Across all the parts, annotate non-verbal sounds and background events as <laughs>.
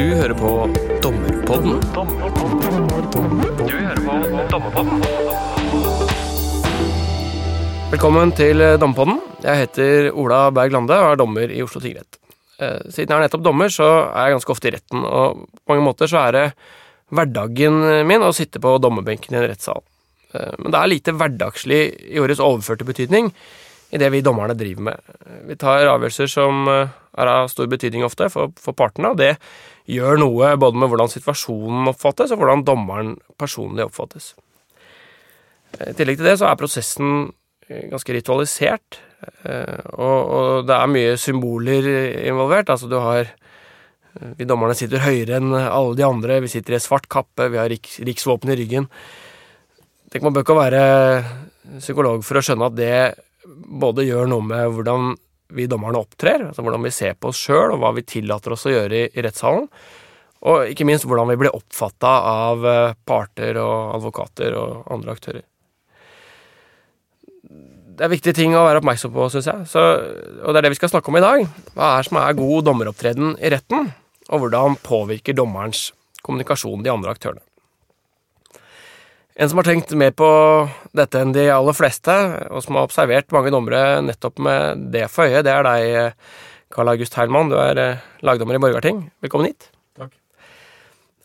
Du hører på Dommerpodden. Velkommen til Dommerpodden. Jeg heter Ola Berg Lande og er dommer i Oslo tingrett. Eh, siden jeg er nettopp dommer, så er jeg ganske ofte i retten, og på mange måter så er det hverdagen min å sitte på dommerbenken i en rettssal. Eh, men det er lite hverdagslig i årets overførte betydning i det vi dommerne driver med. Vi tar avgjørelser som eh, er av stor betydning ofte for, for partene, og det gjør noe både med hvordan situasjonen oppfattes, og hvordan dommeren personlig oppfattes. I tillegg til det så er prosessen eh, ganske ritualisert, og, og det er mye symboler involvert. Altså du har Vi dommerne sitter høyere enn alle de andre, vi sitter i svart kappe, vi har riks, riksvåpen i ryggen. Tenk, Man bør ikke være psykolog for å skjønne at det både gjør noe med hvordan vi dommerne opptrer, altså hvordan vi ser på oss sjøl, og hva vi tillater oss å gjøre i, i rettssalen, og ikke minst hvordan vi blir oppfatta av eh, parter og advokater og andre aktører. Det er viktige ting å være oppmerksom på, syns jeg, Så, og det er det vi skal snakke om i dag. Hva er som er god dommeropptreden i retten, og hvordan påvirker dommerens kommunikasjon de andre aktørene. En som har tenkt mer på dette enn de aller fleste, og som har observert mange dommere nettopp med det for øye, det er deg, Karl August Heilmann. Du er eh, lagdommer i Borgarting. Velkommen hit. Takk.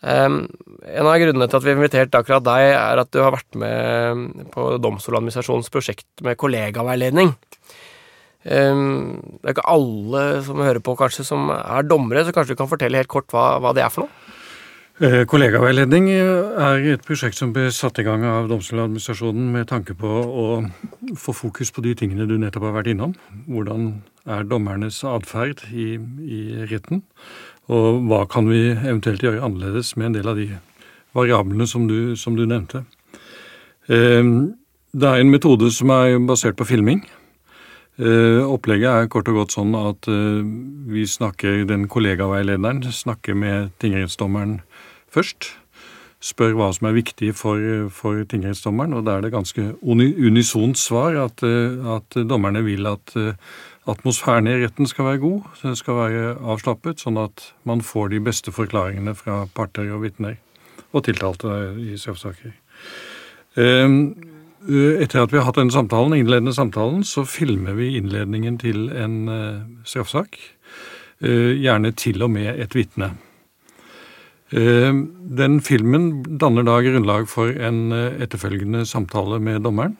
Um, en av grunnene til at vi har invitert akkurat deg, er at du har vært med på Domstoladministrasjonens prosjekt med kollegaveiledning. Um, det er ikke alle som hører på, kanskje, som er dommere, så kanskje du kan fortelle helt kort hva, hva det er for noe? Eh, kollegaveiledning er et prosjekt som ble satt i gang av Domstoladministrasjonen med tanke på å få fokus på de tingene du nettopp har vært innom. Hvordan er dommernes atferd i, i, retten, og hva kan vi eventuelt gjøre annerledes med en del av de variablene som du, som du nevnte. Eh, det er en metode som er basert på filming. Eh, opplegget er kort og godt sånn at vi snakker, den kollegaveilederen snakker med tingrettsdommeren først. Spør hva som er viktig for, for tingrettsdommeren, og da er det ganske unisont svar at, at, dommerne vil at atmosfæren i retten skal være god, den skal være avslappet, sånn at man får de beste forklaringene fra parter og vitner og tiltalte i straffesaker. Ehm, etter at vi har hatt den samtalen, innledende samtalen, så filmer vi innledningen til en eh, straffesak. Eh, gjerne til og med et vitne. Eh, den filmen danner da grunnlag for en eh, etterfølgende samtale med dommeren,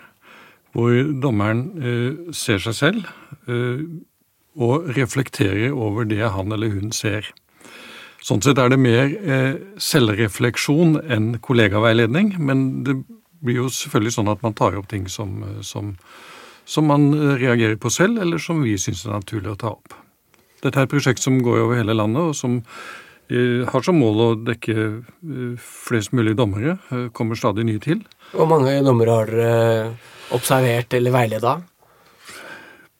hvor dommeren eh, ser seg selv og reflekterer over det han eller hun ser. Sånn sett er det mer selvrefleksjon enn kollegaveiledning, men det blir jo selvfølgelig sånn at man tar opp ting som, som, som man reagerer på selv, eller som vi syns er naturlig å ta opp. Dette er et prosjekt som går over hele landet, og som har som mål å dekke eh, flest mulig dommere. Eh, kommer stadig nye til. Hvor mange dommere har dere observert eller veileda?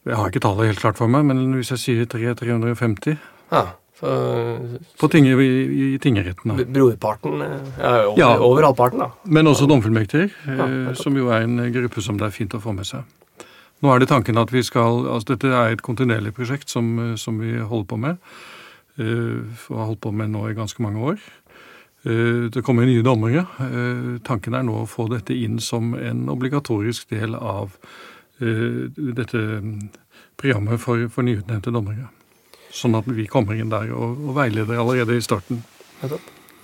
Jeg har ikke tallet helt klart for meg, men hvis jeg sier 350 ja, så, På ting, i, i tingretten. da. Brorparten? Ja, over, ja, over halvparten, da. Men også domfullmektiger, ja, som jo er en gruppe som det er fint å få med seg. Nå er det tanken at vi skal, altså Dette er et kontinuerlig prosjekt som, som vi holder på med. Eh, og har holdt på med nå i ganske mange år. Eh, det kommer nye dommere. Eh, tanken er nå å få dette inn som en obligatorisk del av dette programmet for, for nyutnevnte dommere. Sånn at vi kommer inn der og, og veileder allerede i starten.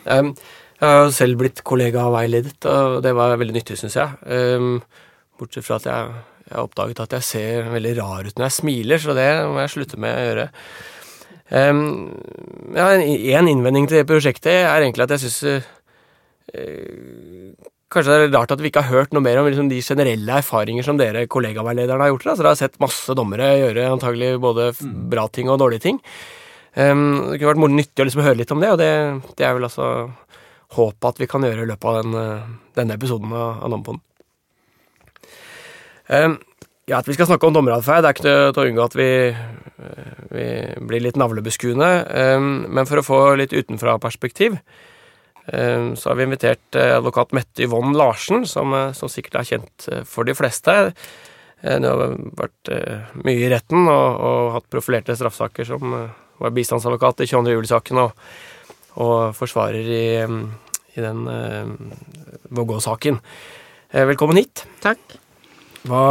Jeg har selv blitt kollega og veiledet, og det var veldig nyttig, syns jeg. Bortsett fra at jeg, jeg har oppdaget at jeg ser veldig rar ut når jeg smiler, så det må jeg slutte med å gjøre. Um, ja, en innvending til det prosjektet er egentlig at jeg syns uh, eh, Kanskje det er rart at vi ikke har hørt noe mer om liksom, de generelle erfaringer som dere kollegaveilederne har gjort. Altså, dere har sett masse dommere gjøre antagelig både mm. bra ting og dårlige ting. Um, det kunne vært nyttig å liksom høre litt om det, og det, det er vel altså håpet at vi kan gjøre i løpet av den, eh, denne episoden av, av Um, ja, At vi skal snakke om dommeratferd, er ikke til å unngå at vi, eh, vi blir litt navlebeskuende. Ehm, men for å få litt utenfra-perspektiv, ehm, så har vi invitert eh, advokat Mette Yvonne Larsen, som, eh, som sikkert er kjent for de fleste. Hun har vært mye i retten og, og hatt profilerte straffesaker som var bistandsadvokat i 22. juli-saken og og forsvarer i, i den Vågå-saken. Velkommen hit. Takk. Hva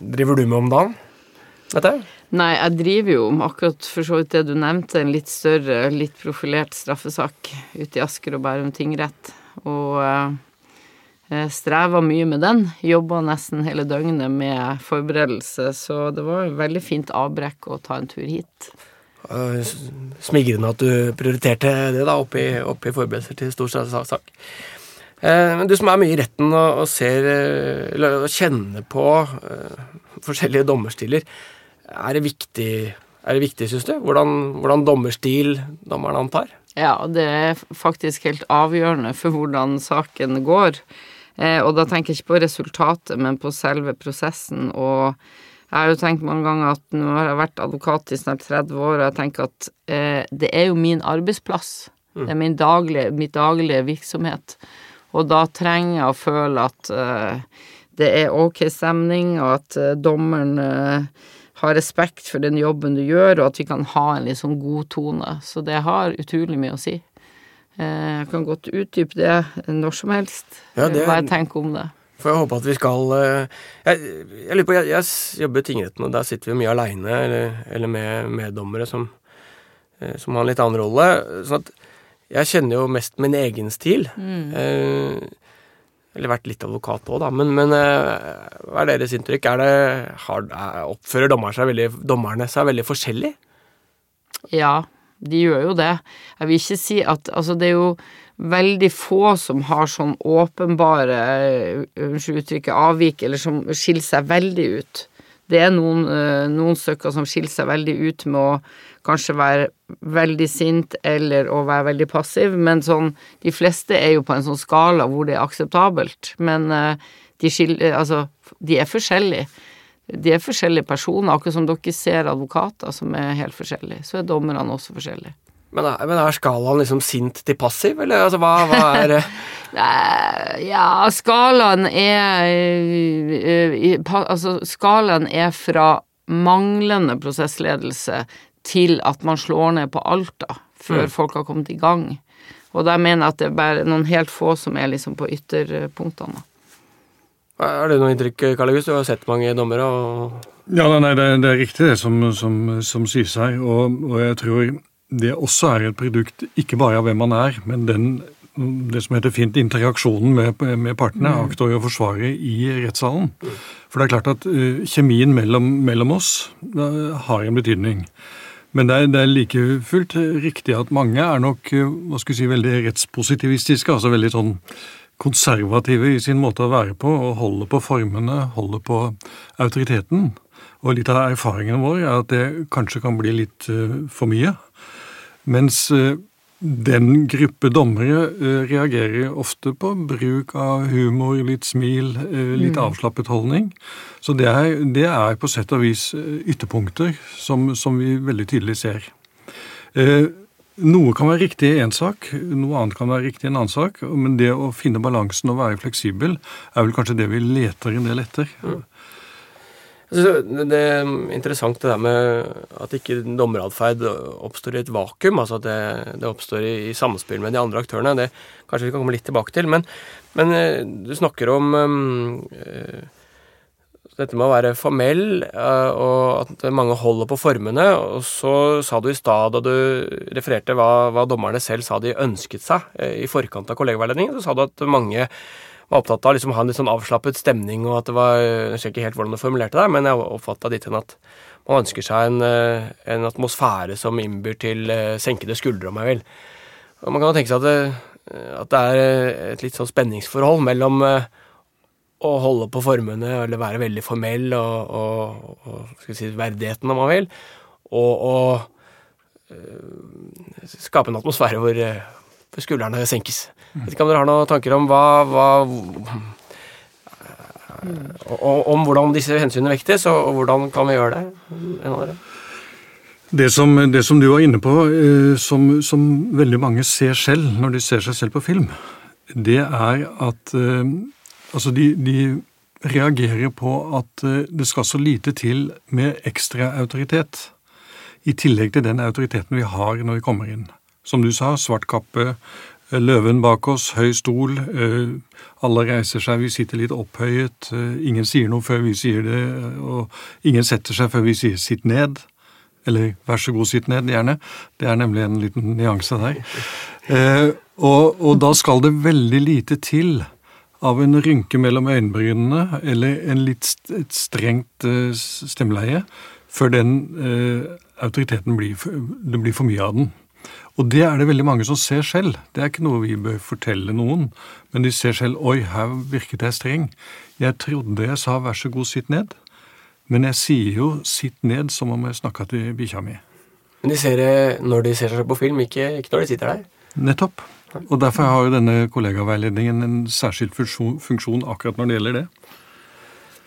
driver du med om dagen? Dette? Nei, jeg driver jo med akkurat for så vidt det du nevnte, en litt større, litt profilert straffesak ute i Asker og Bærum tingrett. Og eh, streva mye med den. Jobba nesten hele døgnet med forberedelse, så det var et veldig fint avbrekk å ta en tur hit. Smigrende at du prioriterte det da, oppi, oppi forberedelser til stor sak. Men du som er mye i retten og, og ser, eller kjenner på uh, forskjellige dommerstiler, er det viktig, er det viktig syns du? Hvordan, hvordan dommerstil dommeren antar? Ja, det er faktisk helt avgjørende for hvordan saken går. Eh, og da tenker jeg ikke på resultatet, men på selve prosessen. Og jeg har jo tenkt mange ganger at nå har jeg vært advokat i snart 30 år, og jeg tenker at eh, det er jo min arbeidsplass. Det er min daglige, mitt daglige virksomhet. Og da trenger jeg å føle at eh, det er ok stemning, og at uh, dommeren uh, har respekt for den jobben du gjør, og at vi kan ha en litt sånn god tone. Så det har utrolig mye å si. Jeg kan godt utdype det når som helst, ja, det, hva jeg tenker om det. Får jeg håpe at vi skal Jeg, jeg lurer på, jeg, jeg, jobber i tingretten, og der sitter vi mye aleine, eller, eller, med meddommere som, som har en litt annen rolle. sånn at jeg kjenner jo mest min egen stil. Mm. Eller vært litt advokat òg, da. Men, men, eh, hva er deres inntrykk? Er det, har, oppfører dommerne seg, veldig, dommerne seg veldig forskjellig? Ja, de gjør jo det. Jeg vil ikke si at Altså, det er jo veldig få som har sånn åpenbare eh, Unnskyld uttrykket avvik, eller som skiller seg veldig ut. Det er noen, eh, noen stykker som skiller seg veldig ut med å kanskje være veldig sint eller å være veldig passiv, men sånn De fleste er jo på en sånn skala hvor det er akseptabelt, men eh, de skiller Altså, de er forskjellige. De er forskjellige personer, akkurat som dere ser advokater som er helt forskjellige. Så er dommerne også forskjellige. Men er, men er, skalaen liksom sint til passiv, eller altså hva, hva er <laughs> Ja, skalaen er eh, Altså, skalaen er fra manglende prosessledelse til at man slår ned på alt, da, før mm. folk har kommet i gang. Og der mener jeg at det er bare noen helt få som er liksom på ytterpunktene. Er det noe inntrykk, Karl August? Du har sett mange dommere og Ja, nei, det, det, er riktig det som, som, som sies her, og, og jeg tror det også er et produkt ikke bare av hvem man er, men den det som heter fint interaksjonen med, med partene, mm. aktor og forsvarer i rettssalen. For det er klart at uh, kjemien mellom, mellom oss uh, har en betydning. Men det er, det er, like fullt riktig at mange er nok uh, hva skal si, veldig rettspositivistiske. Altså veldig sånn konservative i sin måte å være på, og holde på formene, holde på autoriteten. Og litt av erfaringen vår er at det kanskje kan bli litt for mye. Mens den gruppe dommere uh, reagerer ofte på bruk av humor, litt smil, uh, litt mm. avslappet holdning. Så det er, det er, på sett og vis uh, ytterpunkter som, som, vi veldig tydelig ser. noe kan være riktig i én sak, noe annet kan være riktig i en annen sak. Men det å finne balansen og være fleksibel er vel kanskje det vi leter en del etter. Mm. Det er interessant det der med at ikke dommeratferd oppstår i et vakuum. Altså at det, det oppstår i, i, samspill med de andre aktørene. Det kanskje vi kan komme litt tilbake til. Men, men eh, du snakker om øh, dette med å være formell, øh, og at mange holder på formene. Og så sa du i stad, da du refererte hva, hva dommerne selv sa de ønsket seg øh, i forkant av kollegaveiledningen, så sa du at mange var opptatt av liksom å ha en litt sånn avslappet stemning, og at det var Jeg husker ikke helt hvordan du formulerte det, men jeg oppfatta dit hen at man ønsker seg en, eh, en, atmosfære som innbyr til eh, senkede skuldre, om jeg vil. Og man kan jo tenke seg at det, at det er et litt sånn spenningsforhold mellom eh, å holde på formene, eller være veldig formell, og, og, og si, verdigheten, om man vil, og, å skape en atmosfære hvor, hvor skuldrene senkes. Vet ikke om dere har noen tanker om hva, hva Om hvordan disse hensynene vektes, og hvordan kan vi gjøre det? Det som, det som, du var inne på, eh, som, som, veldig mange ser selv når de ser seg selv på film, det er at eh, altså de, de reagerer på at eh, det skal så lite til med ekstra autoritet. I tillegg til den autoriteten vi har når vi kommer inn. som du sa, svart kappe, eh, løven bak oss, høy stol. eh, Alle reiser seg, vi sitter litt opphøyet. eh, Ingen sier noe før vi sier det, og ingen setter seg før vi sier 'sitt ned'. Eller 'vær så god, sitt ned', gjerne. Det er nemlig en liten nyanse der. Eh, og, og da skal det veldig lite til av en rynke mellom øyenbrynene eller en litt et strengt eh, stemmeleie før den eh, autoriteten blir, det blir for mye av den. Og det er det veldig mange som ser selv. Det er ikke noe vi bør fortelle noen, men de ser selv 'oi, her virket jeg streng'. Jeg trodde jeg sa 'vær så god, sitt ned', men jeg sier jo 'sitt ned' som om jeg snakka til bikkja mi. Men de ser det når de ser seg på film, ikke, ikke når de sitter der. Nettopp. Og derfor har jo denne kollegaveiledningen en særskilt funksjon, funksjon akkurat når det gjelder det.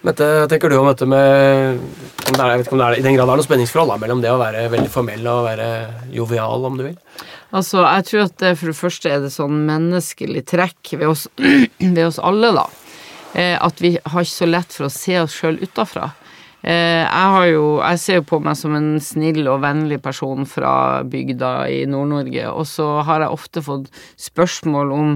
Mette, tenker du om dette med om det er, Jeg vet ikke om det er i den grad det er noe spenningsforhold mellom det å være veldig formell og være jovial, om du vil? Altså, jeg tror at det for det første er det sånn menneskelig trekk ved oss, <clears throat> ved oss alle, da. Eh, at vi har ikke så lett for å se oss sjøl utafra. Eh, jeg jo Jeg ser jo på meg som en snill og vennlig person fra bygda i Nord-Norge, og så har jeg ofte fått spørsmål om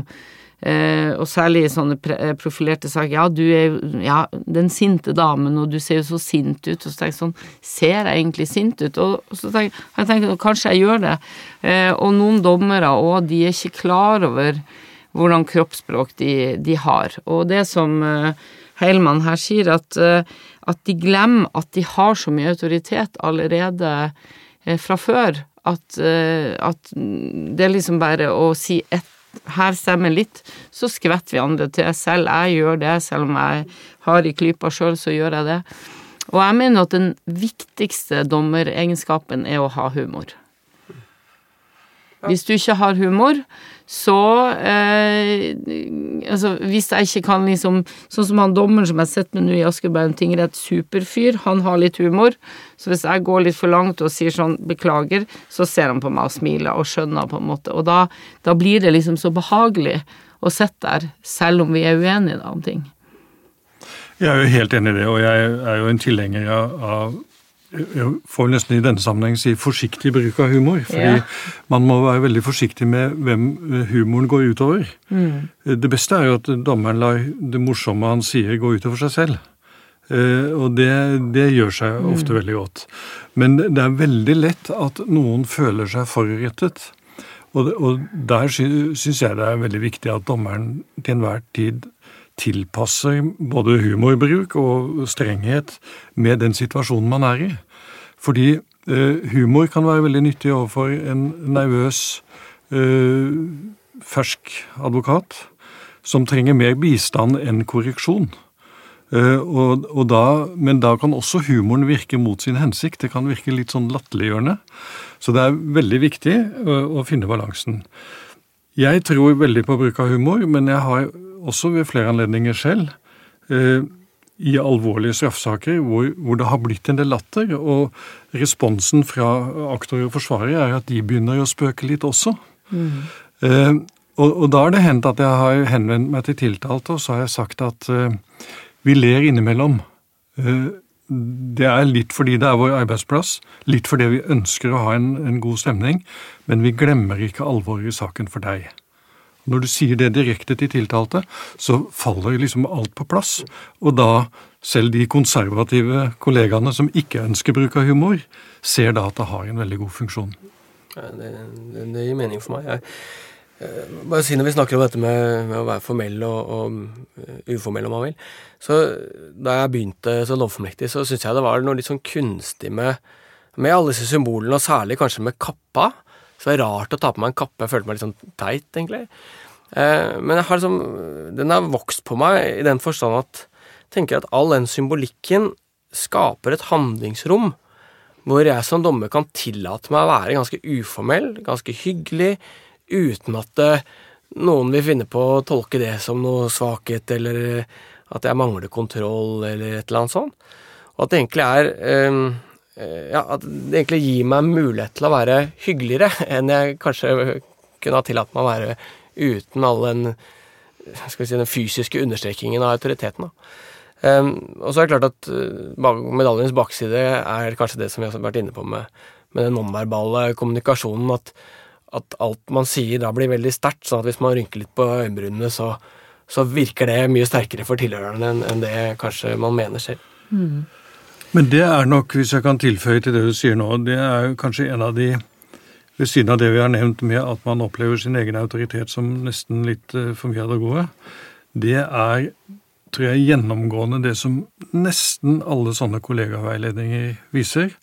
og særlig i sånne eh, profilerte saker. Ja, du er ja, den sinte damen, og du ser jo så sint ut. Og så tenker jeg sånn Ser jeg egentlig sint ut? Og så tenker jeg tenker, kanskje jeg gjør det. Eh, og noen dommere òg, de er ikke klar over hvordan kroppsspråk de, de har. Og det som eh, Heilmann her sier, at, eh, at de glemmer at de har så mye autoritet allerede eh, fra før. At, eh, at det er liksom bare å si ett her stemmer litt, så skvetter vi andre til. Selv jeg gjør det, selv om jeg har i klypa sjøl, så gjør jeg det. Og jeg mener at den viktigste dommeregenskapen er å ha humor. Hvis du ikke har humor, så eh, Altså, hvis jeg ikke kan liksom Sånn som han dommeren som jeg sitter med nå i Askeberg tingrett, superfyr, han har litt humor. Så hvis jeg går litt for langt og sier sånn 'beklager', så ser han på meg og smiler og skjønner på en måte. Og da, da blir det liksom så behagelig å sitte der, selv om vi er uenige da, om ting. Jeg er jo helt enig i det, og jeg er jo en tilhenger av jeg får nesten i denne sammenheng si forsiktig bruk av humor. Fordi Ja. man må være veldig forsiktig med hvem humoren går utover. Det beste er jo at dommeren lar det morsomme han sier, gå utover seg selv. Eh, Og det, det gjør seg ofte veldig godt. Men det er veldig lett at noen føler seg forurettet. Og, og der sy syns jeg det er veldig viktig at dommeren til enhver tid tilpasser både humorbruk og strenghet med den situasjonen man er i. Fordi eh, humor kan være veldig nyttig overfor en nervøs, eh, fersk advokat som trenger mer bistand enn korreksjon. Eh, og, og da, men da kan også humoren virke mot sin hensikt. Det kan virke litt sånn latterliggjørende. Så det er veldig viktig å, å finne balansen. Jeg tror veldig på bruk av humor, men jeg har også ved flere anledninger selv eh, i alvorlige straffesaker hvor, hvor det har blitt en del latter, og responsen fra aktorer og forsvarere er at de begynner å spøke litt også. Eh, og, og da har det hendt at jeg har henvendt meg til tiltalte, og så har jeg sagt at eh, vi ler innimellom. Eh, det er litt fordi det er vår arbeidsplass, litt fordi vi ønsker å ha en, en god stemning, men vi glemmer ikke alvoret i saken for deg. Når du sier det direkte til tiltalte, så faller liksom alt på plass. Og da, selv de konservative kollegaene som ikke ønsker bruk av humor, ser da at det har en veldig god funksjon. Ja, det, det, det gir mening for meg. Jeg, eh, bare si Når vi snakker om dette med, med å være formell og, og eh, uformell, om man vil så Da jeg begynte som lovformektig, så syntes jeg det var noe litt sånn kunstig med, med alle disse symbolene, og særlig kanskje med kappa. Så det er rart å ta på meg en kappe. Jeg følte meg litt sånn teit, egentlig. Eh, men har liksom, den har vokst på meg i den forstand at jeg tenker at all den symbolikken skaper et handlingsrom hvor jeg som dommer kan tillate meg å være ganske uformell, ganske hyggelig, uten at eh, noen vil finne på å tolke det som noe svakhet, eller at jeg mangler kontroll, eller et eller annet sånt. Og at det egentlig er eh, eh, Ja, at det egentlig gir meg mulighet til å være hyggeligere enn jeg kanskje kunne ha tillatt meg å være uten all den, si, den fysiske understrekingen av autoriteten. Um, og så er det klart at uh, medaljens bakside er kanskje det som vi har vært inne på med, med den nonverbale kommunikasjonen. At, at alt man sier da blir veldig sterkt, sånn at hvis man rynker litt på øyenbrynene, så, så virker det mye sterkere for tilhørerne enn enn det kanskje man mener selv. Men det er nok, hvis jeg kan tilføye til det du sier nå, det er kanskje en av de ved siden av det vi har nevnt med at man opplever sin egen autoritet som nesten litt eh, for mye av det gode, det er, tror jeg, gjennomgående det som nesten alle sånne kollegaveiledninger viser,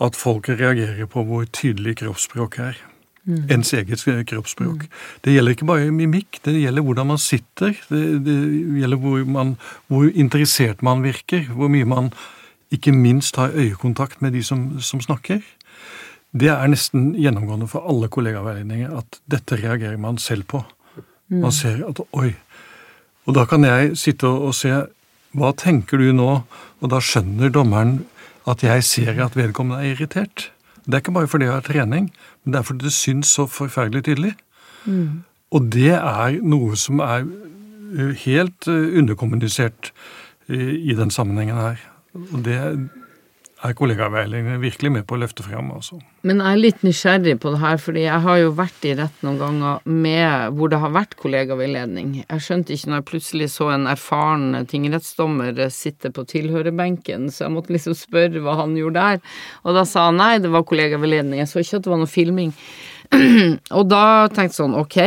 at folk reagerer på hvor tydelig kroppsspråk er. Ens eget kroppsspråk. Det gjelder ikke bare mimikk, det gjelder hvordan man sitter. Det, det gjelder hvor, man, hvor interessert man virker, hvor mye man ikke minst ha øyekontakt med de som, som snakker. Det er nesten gjennomgående for alle kollegaveiledninger at dette reagerer man selv på. Man ser at oi. Og da kan jeg sitte og, og se hva tenker du nå? Og da skjønner dommeren at jeg ser at vedkommende er irritert. Det er ikke bare fordi jeg har trening, men det er fordi det syns så forferdelig tydelig. Og det er noe som er eh, helt eh, underkommunisert eh, i den sammenhengen her. Og det er kollegaveilederne virkelig med på å løfte fram. altså. Men jeg er litt nysgjerrig på det her, fordi jeg har jo vært i rett noen ganger med hvor det har vært kollegaveiledning. Jeg skjønte ikke når jeg plutselig så en erfaren tingrettsdommer sitte på tilhørerbenken, så jeg måtte liksom spørre hva han gjorde der. Og da sa han nei, det var kollegaveiledning. Jeg så ikke at det var noe filming. <clears throat> og da tenkte jeg sånn, ok.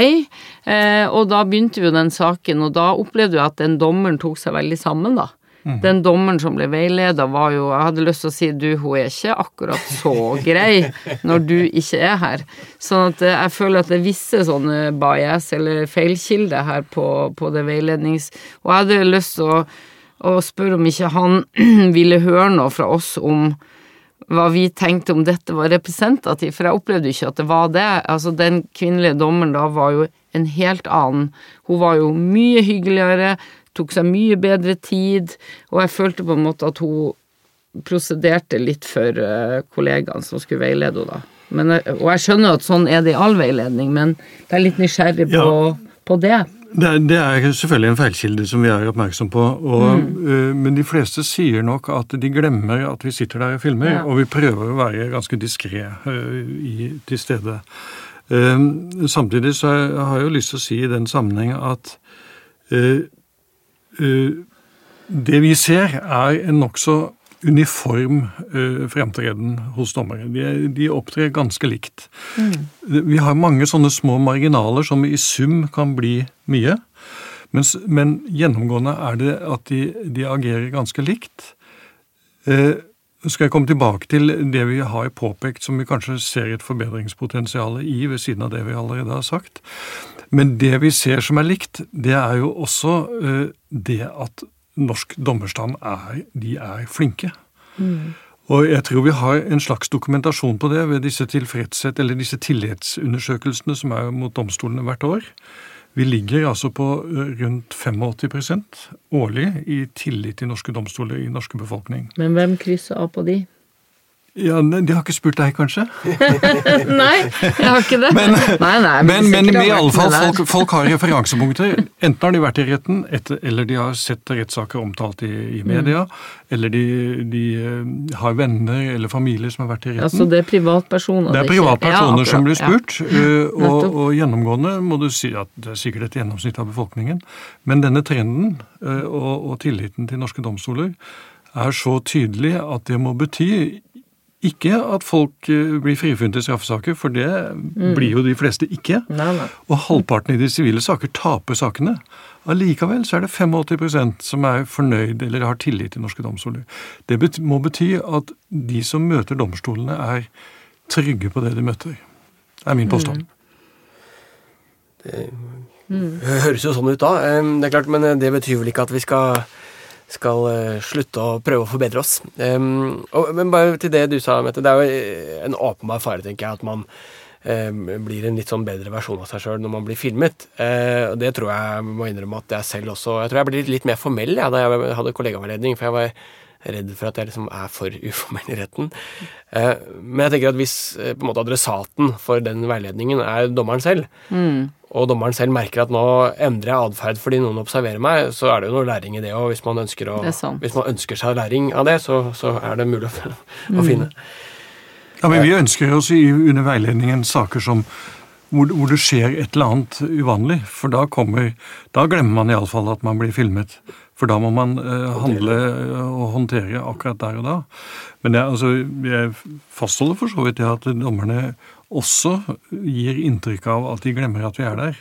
Eh, og da begynte jo den saken, og da opplevde jeg at den dommeren tok seg veldig sammen, da. Den dommeren som ble veileda, var jo Jeg hadde lyst til å si du, hun er ikke akkurat så grei når du ikke er her. Sånn at jeg føler at det er visse sånne bias eller feilkilder her på, på det veilednings... Og jeg hadde lyst til å, å spørre om ikke han <clears throat> ville høre noe fra oss om hva vi tenkte om dette var representativt, for jeg opplevde ikke at det var det. Altså, den kvinnelige dommeren da var jo en helt annen. Hun var jo mye hyggeligere, tok seg mye bedre tid, og jeg følte på en måte at hun prosederte litt for uh, kollegaene som skulle veilede henne, da. Men, eh, og jeg skjønner at sånn er det i all veiledning, men jeg er litt nysgjerrig på, Ja. på det. Det er, det er selvfølgelig en feilkilde som vi er oppmerksom på. Og, øh, men de fleste sier nok at de glemmer at vi sitter der og filmer, Ja. og vi prøver å være ganske diskré til stede. Eh, samtidig så har jeg jo lyst til å si i den sammenheng at det vi ser, er en nokså uniform uh, fremtreden hos dommere. De, de opptrer ganske likt. Vi har mange sånne små marginaler som i sum kan bli mye. Mens, men gjennomgående er det at de, de agerer ganske likt. Eh, skal jeg komme tilbake til det vi har påpekt som vi kanskje ser et forbedringspotensial i, ved siden av det vi allerede har sagt. Men det vi ser som er likt, det er jo også uh, det at norsk dommerstand er, de er flinke. Og jeg tror vi har en slags dokumentasjon på det ved disse tilfredshet, eller disse tillitsundersøkelsene som er mot domstolene hvert år. Vi ligger altså på eh, rundt 85% årlig i tillit til norske domstoler i norske befolkning. Men hvem krysser av på de? Ja, De har ikke spurt deg, kanskje? <laughs> nei, jeg har ikke det. Men- nei, nei, Men, men men har i alle fall, folk, folk har referansepunkter. Enten har de vært i retten, etter, eller de har sett rettssaker omtalt i, i media, eller de, de eh, har venner eller familie som har vært i retten. Altså det er privatpersoner? Det er privatpersoner Ja, som blir spurt, Ja. <laughs> og, og gjennomgående må du si at det er sikkert et gjennomsnitt av befolkningen. Men denne trenden øh, og, og tilliten til norske domstoler er så tydelig at det må bety ikke at folk øh, blir frifunnet i straffesaker, for det blir jo de fleste ikke. Nei, nei. Og halvparten i de sivile saker taper sakene. Allikevel så er det 85% som er fornøyd eller har tillit til norske domstoler. Det bet må bety at de som møter domstolene, er trygge på det de møter. Det er min påstand. Det høres jo sånn ut da, det er klart, men eh, det betyr vel ikke at vi skal, skal eh, slutte å prøve å forbedre oss. Um, og, men bare til det du sa, Mette, det er jo eh, en åpenbar fare, tenker jeg, at man blir en litt sånn bedre versjon av seg sjøl når man blir filmet. Og det tror jeg må innrømme at jeg selv også Jeg tror jeg ble litt, mer formell ja, da jeg hadde kollegaveiledning, for jeg var redd for at jeg liksom er for <laughs> uformell i retten. Men jeg tenker at hvis på en måte adressaten for den veiledningen er dommeren selv, og dommeren selv merker at nå endrer jeg atferd fordi noen observerer meg, så er det jo noe læring i det òg. Hvis, man ønsker å- er hvis man ønsker seg læring av det, så, så er det mulig å, <laughs> å finne. Ja, men Vi ønsker oss i, under veiledningen saker som hvor, hvor det skjer et eller annet uvanlig. For da kommer Da glemmer man iallfall at man blir filmet. For da må man eh, handle og håndtere akkurat der og da. Men jeg, altså, jeg fastholder for så vidt det at dommerne også gir inntrykk av at de glemmer at vi er der.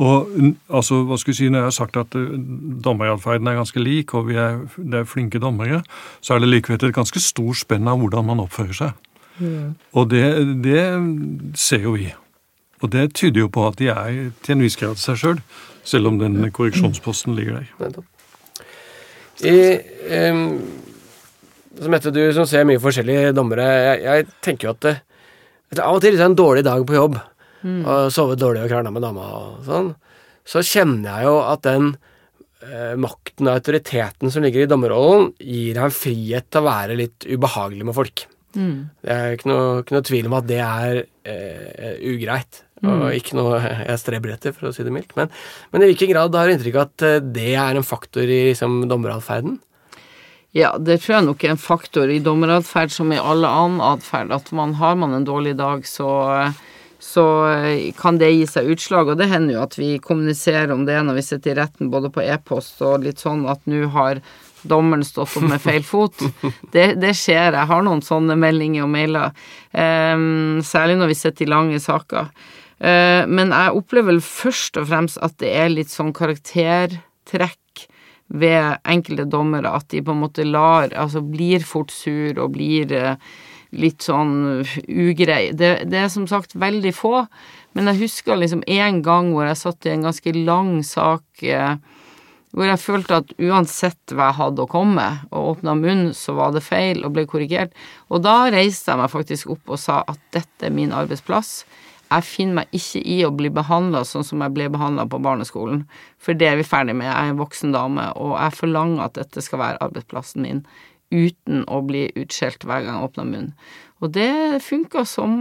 Og altså, hva skal vi si, Når jeg har sagt at uh, dommeratferden er ganske lik, og vi er, det er flinke dommere, så er det likevel et ganske stor spenn av hvordan man oppfører seg. Mm. Og det, det, ser jo vi. Og det tyder jo på at de er til en viss grad seg sjøl, selv, selv om den korreksjonsposten ligger der. I, um, som heter du som ser mye forskjellige dommere, jeg, jeg tenker jo at det, av og til hvis det har en dårlig dag på jobb, mm. og sovet dårlig og krangla med dama og sånn, så kjenner jeg jo at den eh, makten og autoriteten som ligger i dommerrollen, gir deg en frihet til å være litt ubehagelig med folk. Mm. Det er ikke noe, ikke noe, tvil om at det er eh, ugreit, mm. og ikke noe jeg streber etter, for å si det mildt. Men, men i hvilken grad har du inntrykk av at eh, det er en faktor i liksom, dommeratferden? Ja, det tror jeg nok er en faktor i dommeratferd som i alle annen atferd. At man har man en dårlig dag, så, så kan det gi seg utslag. Og det hender jo at vi kommuniserer om det når vi sitter i retten, både på e-post og litt sånn at nå har dommeren stått opp med feil fot. <laughs> Det, det, skjer. Jeg har noen sånne meldinger og mailer. Um, særlig når vi sitter i lange saker. Uh, men jeg opplever vel først og fremst at det er litt sånn karaktertrekk ved enkelte dommere at de på en måte lar Altså blir fort sur og blir eh, litt sånn ugrei. Det, det, er som sagt veldig få, men jeg husker liksom en gang hvor jeg satt i en ganske lang sak eh, hvor jeg følte at uansett hva jeg hadde å komme og åpna munn, så var det feil og ble korrigert. Og da reiste jeg meg faktisk opp og sa at dette er min arbeidsplass jeg finner meg ikke i å bli behandla sånn som jeg ble behandla på barneskolen, for det er vi ferdig med. Jeg er en voksen dame, og jeg forlanger at dette skal være arbeidsplassen min, uten å bli utskjelt hver gang jeg åpner munnen. Og det funka som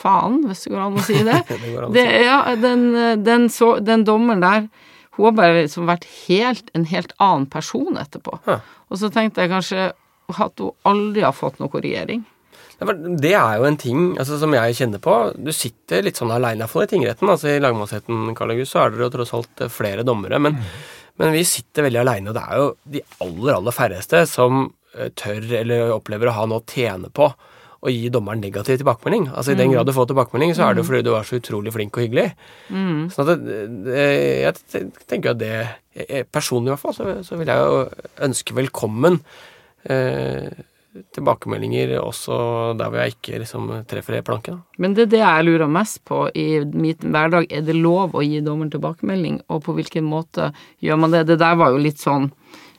faen, hvis det går an å si det. <laughs> det, det ja, den, den, så, den dommeren der, hun har bare liksom vært helt, en helt annen person etterpå. Hæ. Og så tenkte jeg kanskje at hun aldri har fått noe korrigering. Det er jo en ting altså, som jeg kjenner på. Du sitter litt sånn aleine, iallfall i tingretten. altså I lagmannsretten Karl August, så er dere jo tross alt eh, flere dommere. Men, men vi sitter veldig aleine, og det er jo de aller, aller færreste som eh, tør eller opplever å ha noe å tjene på å gi dommeren negativ tilbakemelding. Altså I den mm. grad du får tilbakemelding, så er det jo mm. fordi du var så utrolig flink og hyggelig. Mm. Sånn at det, jeg tenker at det Personlig i hvert fall, så, så vil jeg jo ønske velkommen eh, tilbakemeldinger også der hvor jeg ikke liksom treffer planken. Men det er det jeg lurer mest på i min hverdag. Er det lov å gi dommeren tilbakemelding, og på hvilken måte gjør man det? Det der var jo litt sånn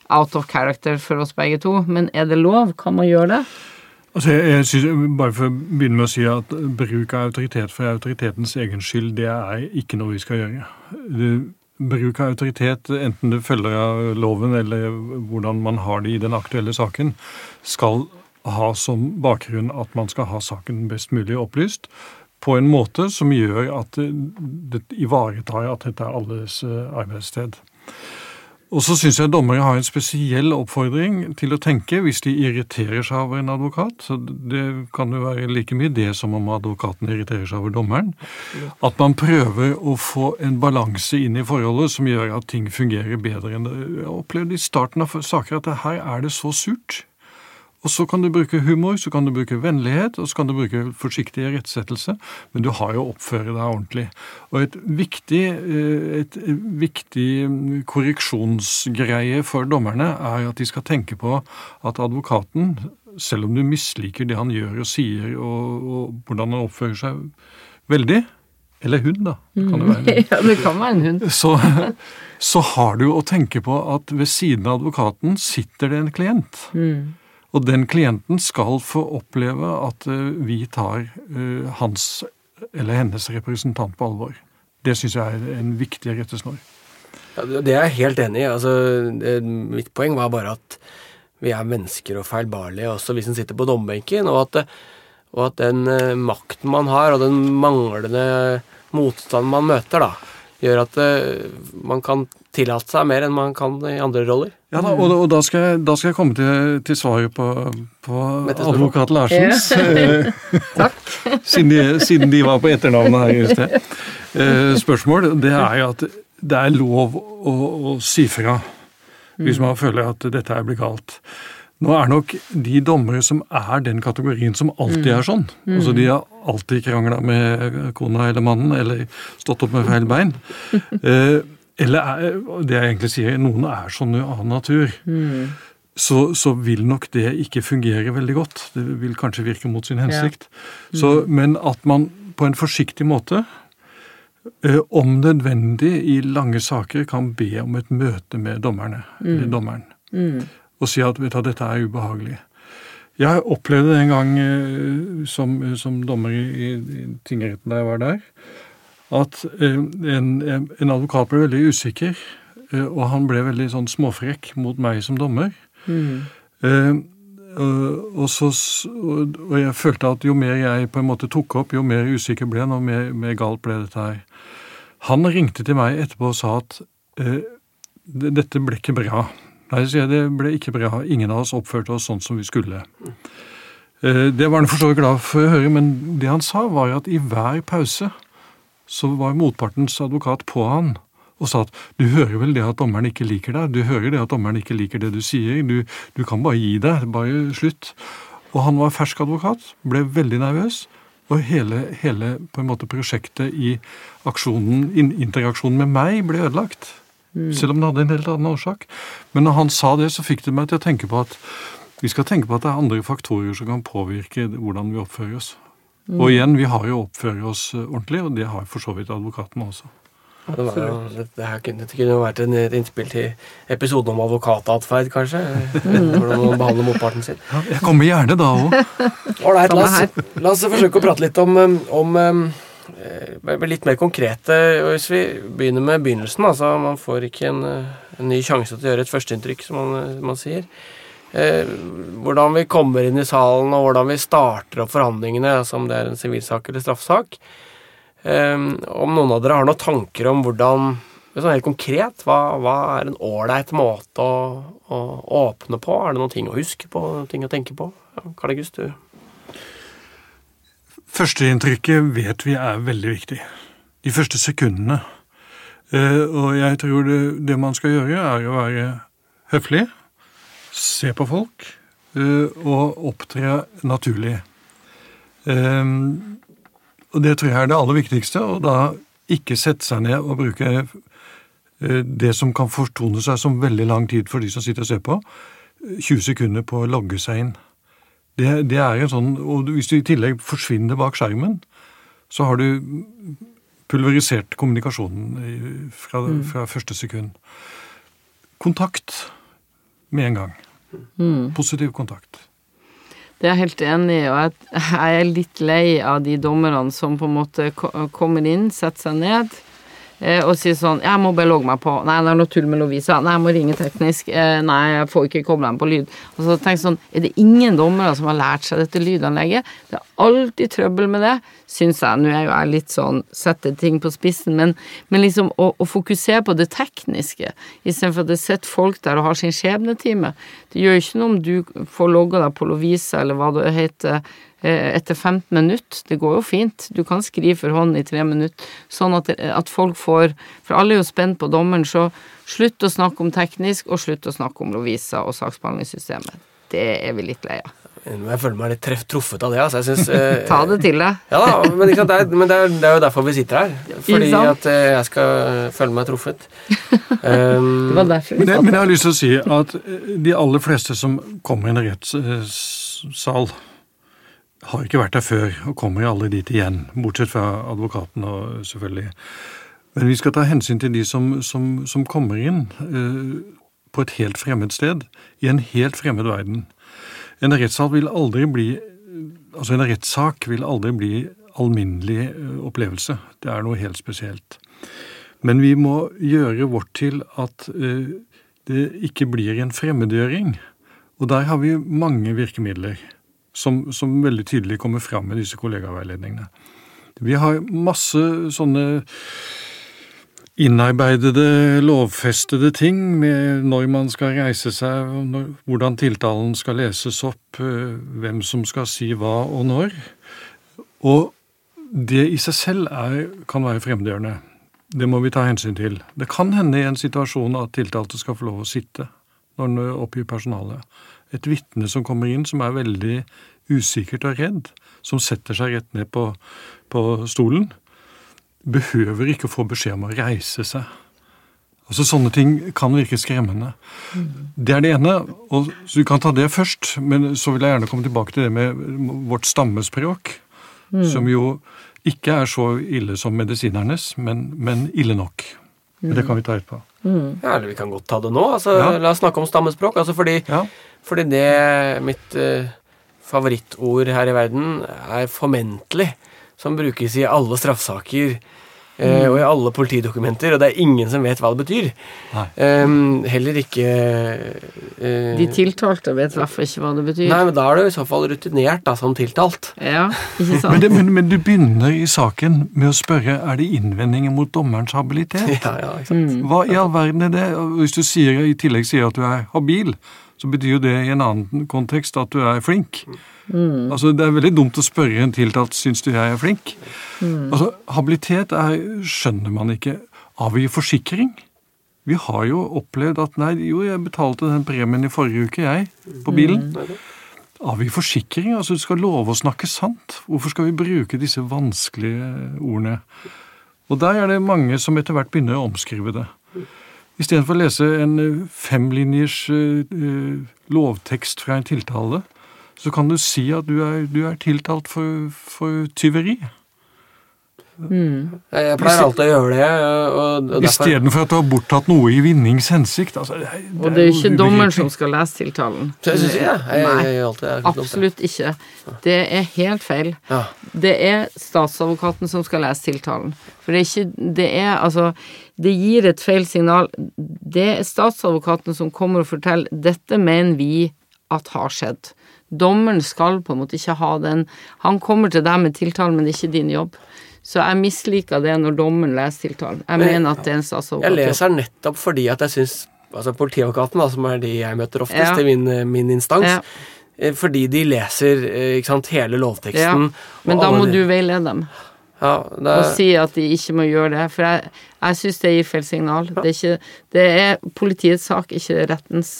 out of character for oss begge to, men er det lov? Kan man gjøre det? Altså, jeg synes, Bare for å begynne med å si at bruk av autoritet for autoritetens egen skyld, det er ikke noe vi skal gjøre. Det, bruk av autoritet, enten det følger av loven eller hvordan man har det i den aktuelle saken, skal ha som bakgrunn at man skal ha saken best mulig opplyst på en måte som gjør at det ivaretar at dette er alles eh, arbeidssted. Og så syns jeg dommere har en spesiell oppfordring til å tenke hvis de irriterer seg over en advokat. Så det kan jo være like mye det som om advokaten irriterer seg over dommeren. At man prøver å få en balanse inn i forholdet som gjør at ting fungerer bedre enn det. Jeg opplevde i starten av saker at her er det så surt. Og så kan du bruke humor, så kan du bruke vennlighet, og så kan du bruke forsiktig irettesettelse, men du har jo å oppføre deg ordentlig. Og et viktig, eh, et viktig korreksjonsgreie for dommerne er at de skal tenke på at advokaten, selv om du misliker det han gjør og sier, og, og hvordan han oppfører seg veldig, eller hund, da. Kan Det være en <laughs> ja, det kan være en hund. <laughs> Så, så, har du å tenke på at ved siden av advokaten sitter det en klient. Mm. Og den klienten skal få oppleve at eh, vi tar eh, hans eller hennes representant på alvor. Det syns jeg er en viktig rettesnor. Ja, det er jeg helt enig i. Altså, mitt poeng var bare at vi er mennesker og feilbarlige, også vi som sitter på dommerbenken. Og at, og at den uh, makten man har, og den manglende motstanden man møter, da, gjør at man kan tillate seg mer enn man kan i andre roller. Ja da, og, og da, skal jeg, da, skal jeg, komme til, til svaret på, på advokat Larsens. Ja. <laughs> Takk. siden, de, siden, de, var på etternavnet her i sted. Eh, spørsmål. Det er jo at det er lov å, å si fra hvis man føler at dette her blir galt. Nå er nok de dommere som er den kategorien som alltid er sånn. Mm. Altså De har alltid krangla med kona eller mannen, eller stått opp med feil bein. <laughs> eller er, det jeg egentlig sier, noen er sånn av natur. Mm. Så, så, vil nok det ikke fungere veldig godt. Det vil kanskje virke mot sin hensikt. Ja. Mm. Så, men at man på en forsiktig måte, eh, om nødvendig i lange saker, kan be om et møte med dommerne, mm. eller dommeren. Mm. Og si at vet du, dette er ubehagelig. Jeg opplevde det en gang eh, som, som dommer i, i tingretten da jeg var der at eh, en, en, advokat ble veldig usikker, eh, og han ble veldig sånn småfrekk mot meg som dommer. Mm. Eh, og, så, og, jeg følte at jo mer jeg på en måte tok opp, jo mer usikker ble han, og mer, mer, galt ble dette her. Han ringte til meg etterpå og sa at eh, dette ble ikke bra. Nei, sier jeg, det ble ikke bra. Ingen av oss oppførte oss sånn som vi skulle. Eh, det var han for så vidt glad for å høre, men det han sa, var at i hver pause så var motpartens advokat på han og sa at du hører vel det at dommeren ikke liker deg, du hører det at dommeren ikke liker det du sier, du, du kan bare gi deg, bare slutt. Og han var fersk advokat, ble veldig nervøs, og hele, hele på en måte prosjektet i aksjonen, interaksjonen med meg ble ødelagt. Mm. Selv om det hadde en helt annen årsak. Men når han sa det, så fikk det meg til å tenke på at vi skal tenke på at det er andre faktorer som kan påvirke hvordan vi oppfører oss. Mm. Og igjen, vi har jo oppført oss eh, ordentlig, og det har for så vidt advokatene også. Ja, det, var, det, det, her kunne, det kunne vært en, et innspill til episoden om advokatatferd, kanskje. Mm. Hvordan man behandler motparten sin. Ja, jeg kommer gjerne da òg. Ålreit, la, la, oss forsøke å prate litt om, um, om eh, litt mer konkrete Hvis vi begynner med begynnelsen. altså Man får ikke en, en ny sjanse til å gjøre et førsteinntrykk, som man, man sier eh, hvordan vi kommer inn i salen, og hvordan vi starter opp forhandlingene, altså om det er en sivilsak eller straffesak. Eh, om noen av dere har noen tanker om hvordan sånn helt konkret, hva, hva er en ålreit måte å, å, åpne på? Er det noen ting å huske på, noen ting å tenke på? Karl August, du? Førsteinntrykket vet vi er veldig viktig. De første sekundene. Eh, og jeg tror det, det man skal gjøre, er å være høflig se på folk uh, og opptre naturlig. Um, og det tror jeg er det aller viktigste. Og da ikke sette seg ned og bruke uh, det som kan fortone seg som veldig lang tid for de som sitter og ser på, 20 sekunder på å logge seg inn. Det, det er en sånn, og Hvis du i tillegg forsvinner bak skjermen, så har du pulverisert kommunikasjonen fra, mm. fra første sekund. Kontakt med en gang. Mm. Positiv kontakt. Det er jeg helt enig i, og jeg er litt lei av de dommerne som på en måte kommer inn, setter seg ned og sier sånn 'Jeg må bare logge meg på.' 'Nei, det er noe tull med Lovisa.' 'Nei, jeg må ringe teknisk.' Eh, 'Nei, jeg får ikke kobla dem på lyd.' Og så jeg sånn Er det ingen dommere som har lært seg dette lydanlegget? Det er alltid trøbbel med det, syns jeg. Nå er jo jeg litt sånn setter ting på spissen, men, men liksom å, å, fokusere på det tekniske istedenfor at det sitter folk der og har sin skjebnetime. Det gjør ikke noe om du får logga deg på Lovisa eller hva det heter eh, etter 15 minutter. Det går jo fint. Du kan skrive for hånd i tre minutter, sånn at, at folk får For alle er jo spent på dommeren, så slutt å snakke om teknisk, og slutt å snakke om Lovisa og saksbehandlingssystemet. Det er vi litt lei av. Jeg føler meg litt treff, truffet av det. Altså. Jeg synes, <laughs> eh, Ta det til deg. ja da, men, det er, men det, er, det, er, jo derfor vi sitter her. Fordi at eh, jeg skal føle meg truffet. Um, <laughs> det var derfor vi men, men jeg har lyst til å si at eh, de aller fleste som kommer i en rettssal, har ikke vært der før og kommer aldri dit igjen. Bortsett fra advokaten og selvfølgelig. Men vi skal ta hensyn til de som, som, som kommer inn eh, på et helt fremmed sted, i en helt fremmed verden. En rettssak vil aldri bli Altså, en rettssak vil aldri bli alminnelig eh, opplevelse. Det er noe helt spesielt. Men vi må gjøre vårt til at eh, det ikke blir en fremmedgjøring. Og der har vi mange virkemidler som, som veldig tydelig kommer fram med disse kollegaveiledningene. Vi har masse sånne innarbeidede, lovfestede ting med når man skal reise seg, når, hvordan tiltalen skal leses opp, eh, hvem som skal si hva og når. Og det i seg selv er, kan være fremmedgjørende. Det må vi ta hensyn til. Det kan hende i en situasjon at tiltalte skal få lov å sitte når han oppgir personalet. Et vitne som kommer inn som er veldig usikkert og redd, som setter seg rett ned på, på stolen behøver ikke å få beskjed om å reise seg. Altså Sånne ting kan virke skremmende. Det er det ene. og så Vi kan ta det først, men så vil jeg gjerne komme tilbake til det med vårt stammespråk. Mm. Som jo ikke er så ille som medisinernes, men, men ille nok. Mm. Det kan vi ta etterpå. Mm. Ja, eller vi kan godt ta det nå. altså ja. La oss snakke om stammespråk. altså Fordi, ja. fordi det mitt uh, favorittord her i verden er formentlig som brukes i alle straffesaker mm. og i alle politidokumenter, og det er ingen som vet hva det betyr. Um, heller ikke uh, De tiltalte vet i hvert fall ikke hva det betyr. Nei, men da er du i så fall rutinert da, som tiltalt. Ja, <laughs> ikke sant? men, det, men, men, du begynner i saken med å spørre er det innvendinger mot dommerens habilitet. Ja, ja, ikke sant. Mm. Hva i all verden er det? Hvis du sier, i tillegg sier at du er habil, så betyr jo det i en annen kontekst at du er flink. Mm. Altså, Det er veldig dumt å spørre en tiltalt syns du jeg er flink. Mm. Altså, Habilitet er, skjønner man ikke. Avgi forsikring. Vi har jo opplevd at nei, jo, jeg betalte den premien i forrige uke, jeg, på bilen. Mm. Avgi forsikring. Altså, du skal love å snakke sant. Hvorfor skal vi bruke disse vanskelige ordene? Og der er det mange som etter hvert begynner å omskrive det. Istedenfor å lese en femlinjers uh, lovtekst fra en tiltale, så kan du si at du er, du er tiltalt for, for tyveri. Mm. Jeg pleier alltid å gjøre det. Og, og Istedenfor at du har borttatt noe i vinnings hensikt. Altså, det, det og det er jo ikke dommeren som skal lese tiltalen. Jeg synes jeg, jeg, jeg, jeg absolutt ikke. Det er helt feil. Ja. Det er statsadvokaten som skal lese tiltalen. For det er ikke Det er altså Det gir et feil signal. Det er statsadvokaten som kommer og forteller 'dette mener vi at har skjedd'. Dommeren skal på en måte ikke ha den Han kommer til deg med tiltale, men det er ikke din jobb. Så jeg misliker det når dommeren leser tiltalen. Jeg men, mener at det er en statsadvokat. Jeg leser nettopp fordi at jeg syns altså Politiadvokaten, som er de jeg møter oftest ja. i min, min instans, ja. Eh, fordi de leser eh, sant, hele lovteksten. Ja. Men da må de... du veilede dem. Ja, det... Og si at de ikke må gjøre det. For jeg, jeg syns det gir feil signal. Det er, ikke, det er politiets sak, ikke rettens.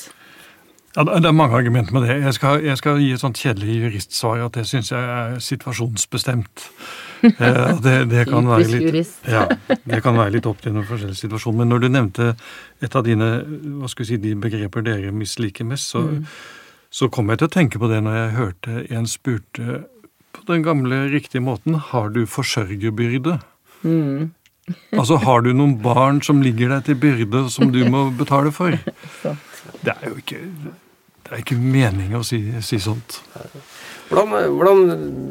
Ja, Det er mange argumenter med det. Jeg skal, jeg skal gi et sånt kjedelig juristsvar at det syns jeg er situasjonsbestemt. <laughs> Eh, det, det, kan litt, ja, det, kan være litt, opp til noen forskjellige situasjoner. Men når du nevnte et av dine hva skal vi si, de begreper dere misliker mest, så, mm. så kom jeg til å tenke på det når jeg hørte en spurte på den gamle, riktige måten har du forsørgerbyrde? Mm. <laughs> altså, har du noen barn som ligger deg til byrde, som du <laughs> må betale for? Det er jo ikke, det er ikke meningen å si, si sånt. Hvordan, hvordan,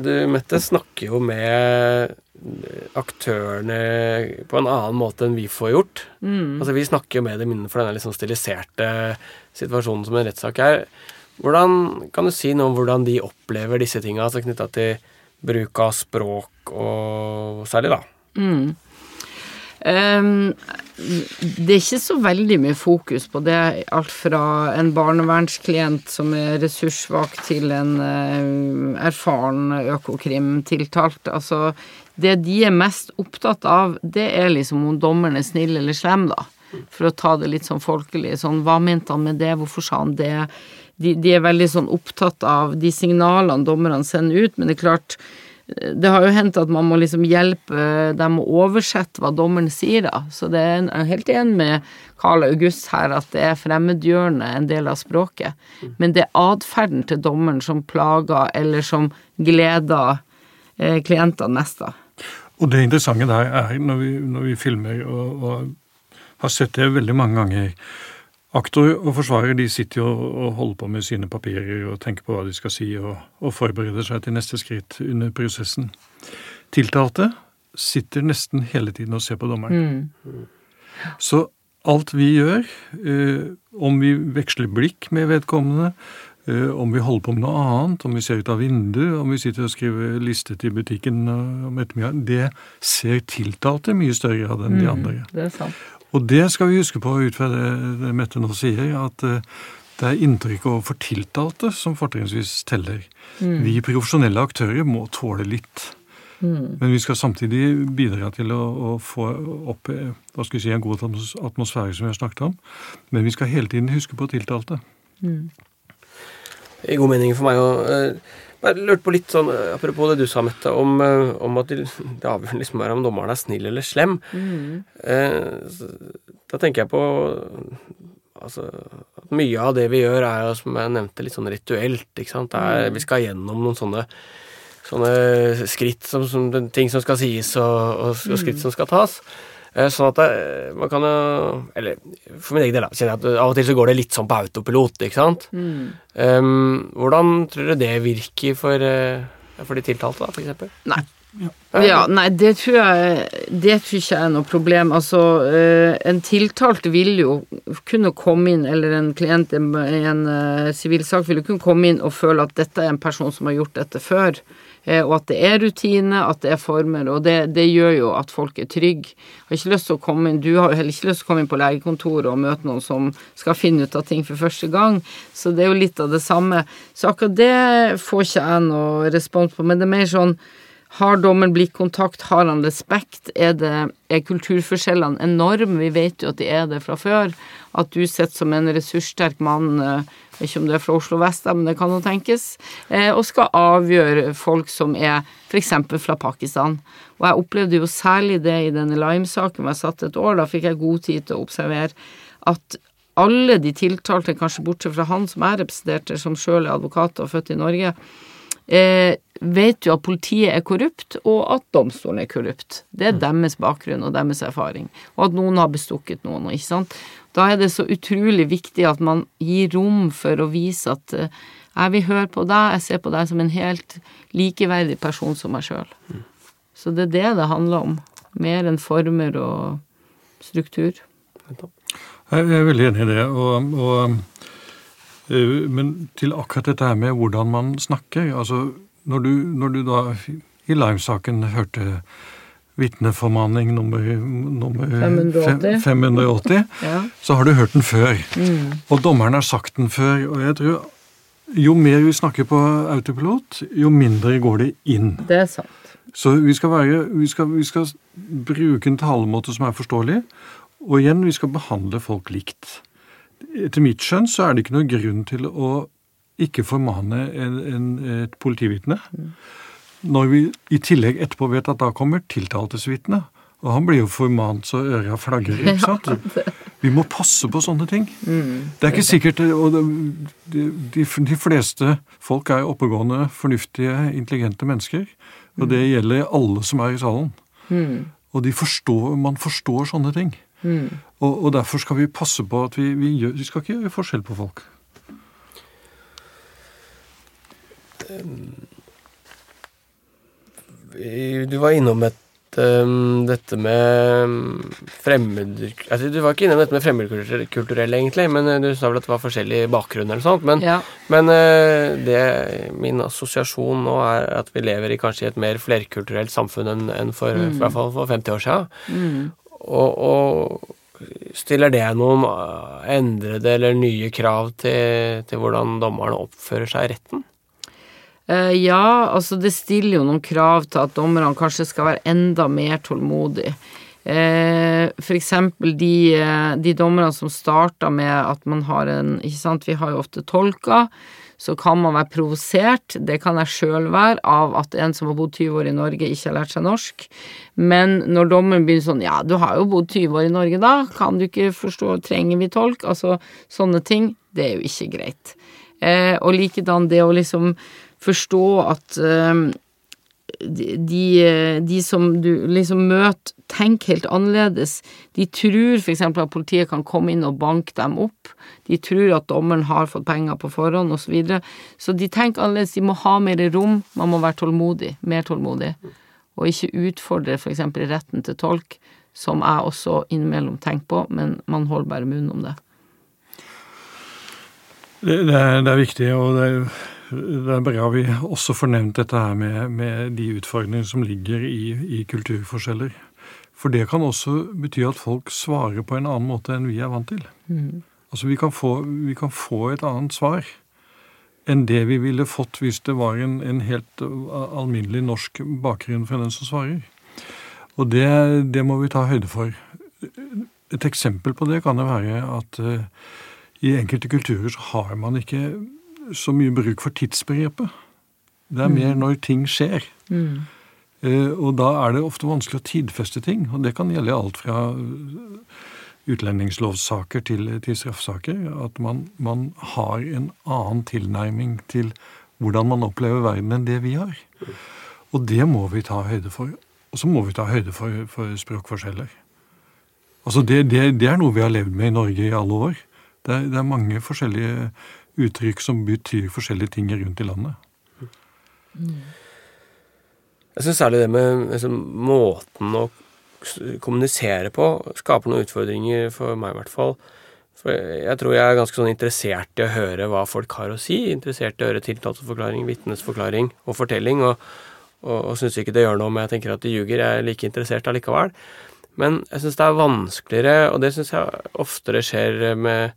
Du, Mette, snakker jo med aktørene på en annen måte enn vi får gjort. Mm. Altså Vi snakker jo med dem innenfor denne liksom stiliserte situasjonen som en rettssak er. Hvordan Kan du si noe om hvordan de opplever disse tinga, altså knytta til bruk av språk og særlig, da? Mm. Um, det er ikke så veldig mye fokus på det, alt fra en barnevernsklient som er ressurssvak, til en uh, erfaren Økokrim-tiltalt. Altså, det de er mest opptatt av, det er liksom om dommeren er snill eller slem, da. For å ta det litt sånn folkelig. Sånn, hva mente han med det, hvorfor sa han det? De, de er veldig sånn opptatt av de signalene dommerne sender ut, men det er klart det har jo hendt at man må liksom hjelpe dem å oversette hva dommeren sier, da. Så det er en, helt enig med Karl August her at det er fremmedgjørende en del av språket. Men det er atferden til dommeren som plager, eller som gleder eh, klientene mest, da. Og det interessante der er, når vi, når vi filmer og, og har sett det veldig mange ganger Aktor og forsvarer de sitter jo og holder på med sine papirer og tenker på hva de skal si, og, og forbereder seg til neste skritt under prosessen. Tiltalte sitter nesten hele tiden og ser på dommeren. Mm. Så alt vi gjør, eh, om vi veksler blikk med vedkommende, Eh, om vi holder på med noe annet, om vi ser ut av vinduet, om vi sitter og skriver listet i butikken om ettermiddagen, det ser tiltalte mye større grad enn de andre. Det er sant. Og det skal vi huske på ut fra det, det Mette nå sier, at eh, det er inntrykk overfor tiltalte som fortrinnsvis teller. Vi profesjonelle aktører må tåle litt. Men vi skal samtidig bidra til å, å få opp eh, hva skal vi si, en god atmosfære, som vi har snakket om. Men vi skal hele tiden huske på tiltalte. I god mening for meg å bare lurte på litt sånn, eh, apropos det du sa, Mette, om, eh, om at det <laughs> avgjørende liksom er om dommeren er snill eller slem. Eh, da tenker jeg på altså, at mye av det vi gjør, er jo, som jeg nevnte, litt sånn rituelt. ikke sant? Det er, Vi skal gjennom noen sånne, sånne skritt, som, som, ting som skal sies, og, og, og skritt som skal tas. Eh, Sånn at det, man kan jo Eller for min egen del da, kjenner jeg at av og til så går det litt sånn på autopilot, ikke sant. Um, hvordan tror du det virker for, eh, for de tiltalte, da, for eksempel? Nei. Ja, nei, det tror jeg Det tror ikke jeg er noe problem. Altså, eh, en tiltalt vil jo kunne komme inn, eller en klient i en sivilsak sivil sak vil jo kunne komme inn og føle at dette er en person som har gjort dette før. Eh, Og at det er rutine, at det er former, og det, det gjør jo at folk er trygge. Har ikke lyst til å komme inn, Du har jo heller ikke lyst til å komme inn på legekontoret og møte noen som skal finne ut av ting for første gang, så det er jo litt av det samme. Så akkurat det får ikke jeg noe respons på, men det er mer sånn har dommen blikkontakt? Har han respekt? Er, det, er kulturforskjellene enorme? Vi vet jo at de er det fra før. At du sitter som en ressurssterk mann, eh, ikke om du er fra Oslo vest, men det kan jo tenkes, eh, og skal avgjøre folk som er f.eks. fra Pakistan. Og jeg opplevde jo særlig det i denne Lime-saken hvor jeg satt et år. Da fikk jeg god tid til å observere at alle de tiltalte, kanskje bortsett fra han som jeg representerte, som sjøl er advokat og født i Norge, vet jo at politiet er korrupt, og at domstolen er korrupt. Det er deres bakgrunn og deres erfaring. Og at noen har bestukket noen, ikke sant. Da er det så utrolig viktig at man gir rom for å vise at eh, jeg vil høre på deg, jeg ser på deg som en helt likeverdig person som meg sjøl. Så det er det det handler om. Mer enn former og struktur. Jeg er veldig enig i det. Og, og, men til akkurat dette her med hvordan man snakker altså Når du, når du da i Lime-saken hørte vitneformaning nummer, nummer 580. 580 <laughs> Ja. så har du hørt den før. Og dommeren har sagt den før. Og jeg tror jo mer vi snakker på autopilot, jo mindre går det inn. Det er sant. Så vi skal, være, vi, skal, vi skal bruke en talemåte som er forståelig, og igjen, vi skal behandle folk likt. Etter mitt skjønn så er det ikke noen grunn til å ikke formane en, en, et politivitne. Når vi i tillegg etterpå vet at da kommer tiltaltesvitne, og han blir jo formant så øra flagrer, ikke sant? Vi må passe på sånne ting. Det er ikke sikkert Og de, de, de fleste folk er oppegående, fornuftige, intelligente mennesker. Og det gjelder alle som er i salen. Og de forstår, man forstår sånne ting. Og, og derfor skal vi passe på at vi, vi, gjør, vi skal ikke gjøre forskjell på folk. Du var innom et, um, dette med um, fremmed... Altså, du var ikke innom dette med fremmedkulturelle, egentlig, men uh, du sa vel at det var forskjellig bakgrunn eller noe sånt. Men, Ja. men uh, det, min assosiasjon nå er at vi lever i kanskje et mer flerkulturelt samfunn enn enn for, i hvert fall for 50 år siden. Og, og stiller det noen uh, endrede eller nye krav til, til hvordan dommerne oppfører seg i retten? Eh, ja, altså det stiller jo noen krav til at dommerne kanskje skal være enda mer tålmodige. Eh, for eksempel de, eh, de dommerne som starta med at man har en Ikke sant, vi har jo ofte tolker. Så kan man være provosert, det kan jeg sjøl være, av at en som har bodd 20 år i Norge, ikke har lært seg norsk. Men når dommeren begynner sånn Ja, du har jo bodd 20 år i Norge, da. Kan du ikke forstå Trenger vi tolk? Altså sånne ting. Det er jo ikke greit. Eh, og likedan det å liksom forstå at eh, de, de- som du liksom møter, tenker helt annerledes. De tror f.eks. at politiet kan komme inn og banke dem opp. De tror at dommeren har fått penger på forhånd, osv. Så, videre. så de tenker annerledes. De må ha mer rom. Man må være tålmodig. Mer tålmodig. Og ikke utfordre f.eks. retten til tolk, som jeg også innimellom tenker på, men man holder bare munnen om det. Det, det, er, det er, viktig, og det er, det er bra vi også får nevnt dette her med, med de utfordringene som ligger i, i, kulturforskjeller. For det kan også bety at folk svarer på en annen måte enn vi er vant til. Mm. Altså vi kan, få, vi kan, få, et annet svar enn det vi ville fått hvis det var en, en helt alminnelig norsk bakgrunn fra den som svarer. Og det, det, må vi ta høyde for. Et eksempel på det kan jo være at uh, i enkelte kulturer så har man ikke så mye bruk for tidsbegrepet. Det er mer mm. når ting skjer. Mm. Eh, og da er det ofte vanskelig å tidfeste ting. Og det kan gjelde alt fra utlendingslovssaker til, til straffesaker. At man, man, har en annen tilnærming til hvordan man opplever verden enn det vi har. Og det må vi ta høyde for. Og så må vi ta høyde for, for språkforskjeller. Altså det, det, det, er noe vi har levd med i Norge i alle år. Det er, det er mange forskjellige uttrykk som betyr forskjellige ting rundt i landet. Mm. Jeg syns særlig det med liksom, måten å kommunisere på skaper noen utfordringer for meg, i hvert fall. For jeg tror jeg er ganske sånn interessert i å høre hva folk har å si. Interessert i å høre tiltalsforklaring, vitnes forklaring og fortelling. Og, og, og syns ikke det gjør noe om jeg tenker at de ljuger. Jeg er like interessert allikevel. Men jeg syns det er vanskeligere, og det syns jeg oftere skjer med,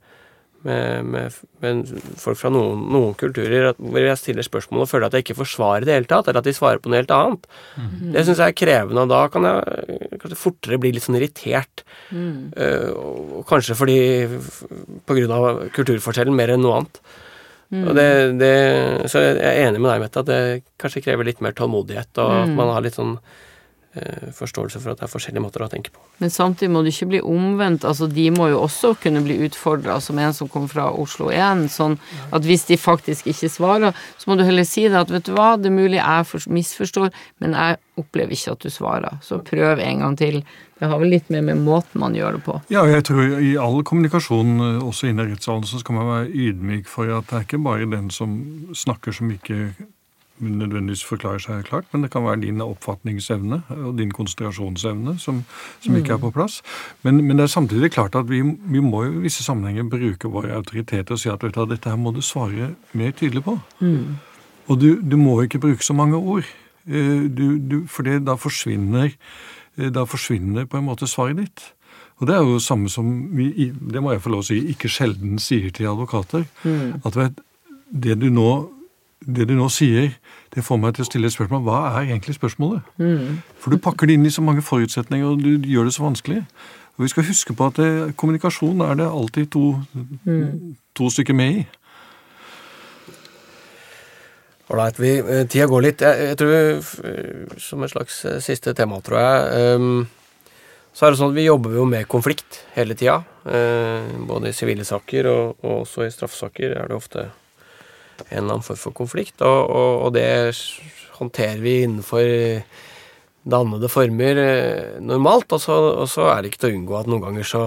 med, med, med folk fra noen, noen, kulturer, hvor jeg stiller spørsmål og føler at jeg ikke får svar i det hele tatt, eller at de svarer på noe helt annet. Mm. Det syns jeg er krevende, og da kan jeg kanskje fortere bli litt sånn irritert. Mm. Uh, og kanskje fordi på grunn av kulturforskjellen mer enn noe annet. Mm. Og det, det, så jeg er enig med deg, Mette, at det kanskje krever litt mer tålmodighet, og at mm. man har litt sånn forståelse for at det er forskjellige måter å tenke på. Men samtidig må det ikke bli omvendt. altså De må jo også kunne bli utfordra, som en som kom fra Oslo 1. Sånn at hvis de faktisk ikke svarer, så må du heller si det at vet du hva, det er mulig jeg misforstår, men jeg opplever ikke at du svarer. Så prøv en gang til. Det har vel litt mer med måten man gjør det på. Ja, jeg tror i all kommunikasjon, også også i rettssalen, så skal man være ydmyk for at det er ikke bare den som snakker som ikke nødvendigvis forklarer seg klart, men det kan være din oppfatningsevne og din konsentrasjonsevne som, som ikke er på plass. Men, men, det er samtidig klart at vi, vi, må i visse sammenhenger bruke vår autoritet og si at du, dette her må du svare mer tydelig på. Mm. Og du, du, må ikke bruke så mange ord, eh, du, for da forsvinner, eh, da forsvinner på en måte svaret ditt. Og det er jo det samme som vi, det må jeg få lov å si, ikke sjelden sier til advokater. Mm. At vet, det du nå det du nå sier, det får meg til å stille et spørsmål. Hva er egentlig spørsmålet? Mm. For du pakker det inn i så mange forutsetninger, og du gjør det så vanskelig. Og vi skal huske på at det, kommunikasjon er det alltid to, mm. to stykker med i. Ålreit, eh, tida går litt. Jeg, jeg, tror, som et slags eh, siste tema, tror jeg um, Så er det sånn at vi jobber jo med konflikt hele tida. Uh, både i sivile saker og, og også i straffesaker er det ofte en eller annen form for konflikt. Og, og, og det håndterer vi innenfor dannede former eh, normalt. Og så, og så, er det ikke til å unngå at noen ganger så,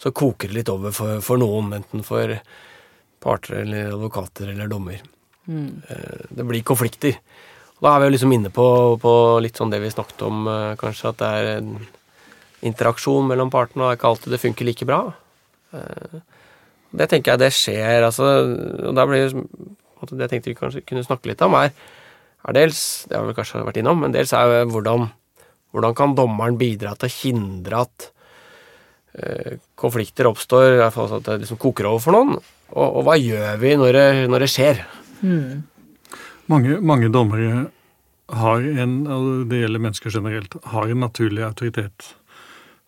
så koker det litt over for, for, noen, enten for parter eller advokater eller dommer. Mm. Eh, det blir konflikter. Og da er vi jo liksom inne på, på, litt sånn det vi snakket om, eh, kanskje, at det er en interaksjon mellom partene, og det er ikke alltid det funker like bra. Det tenker jeg det skjer, altså. Og da blir det tenkte vi kanskje kunne snakke litt om, er, er dels Det har vi kanskje vært innom, men dels er hvordan, hvordan kan dommeren bidra til å hindre at eh, konflikter oppstår, i hvert fall at det liksom koker over for noen? Og, og hva gjør vi når det, når det skjer? Mm. Mange, mange dommere har en, og det gjelder mennesker generelt, har en naturlig autoritet.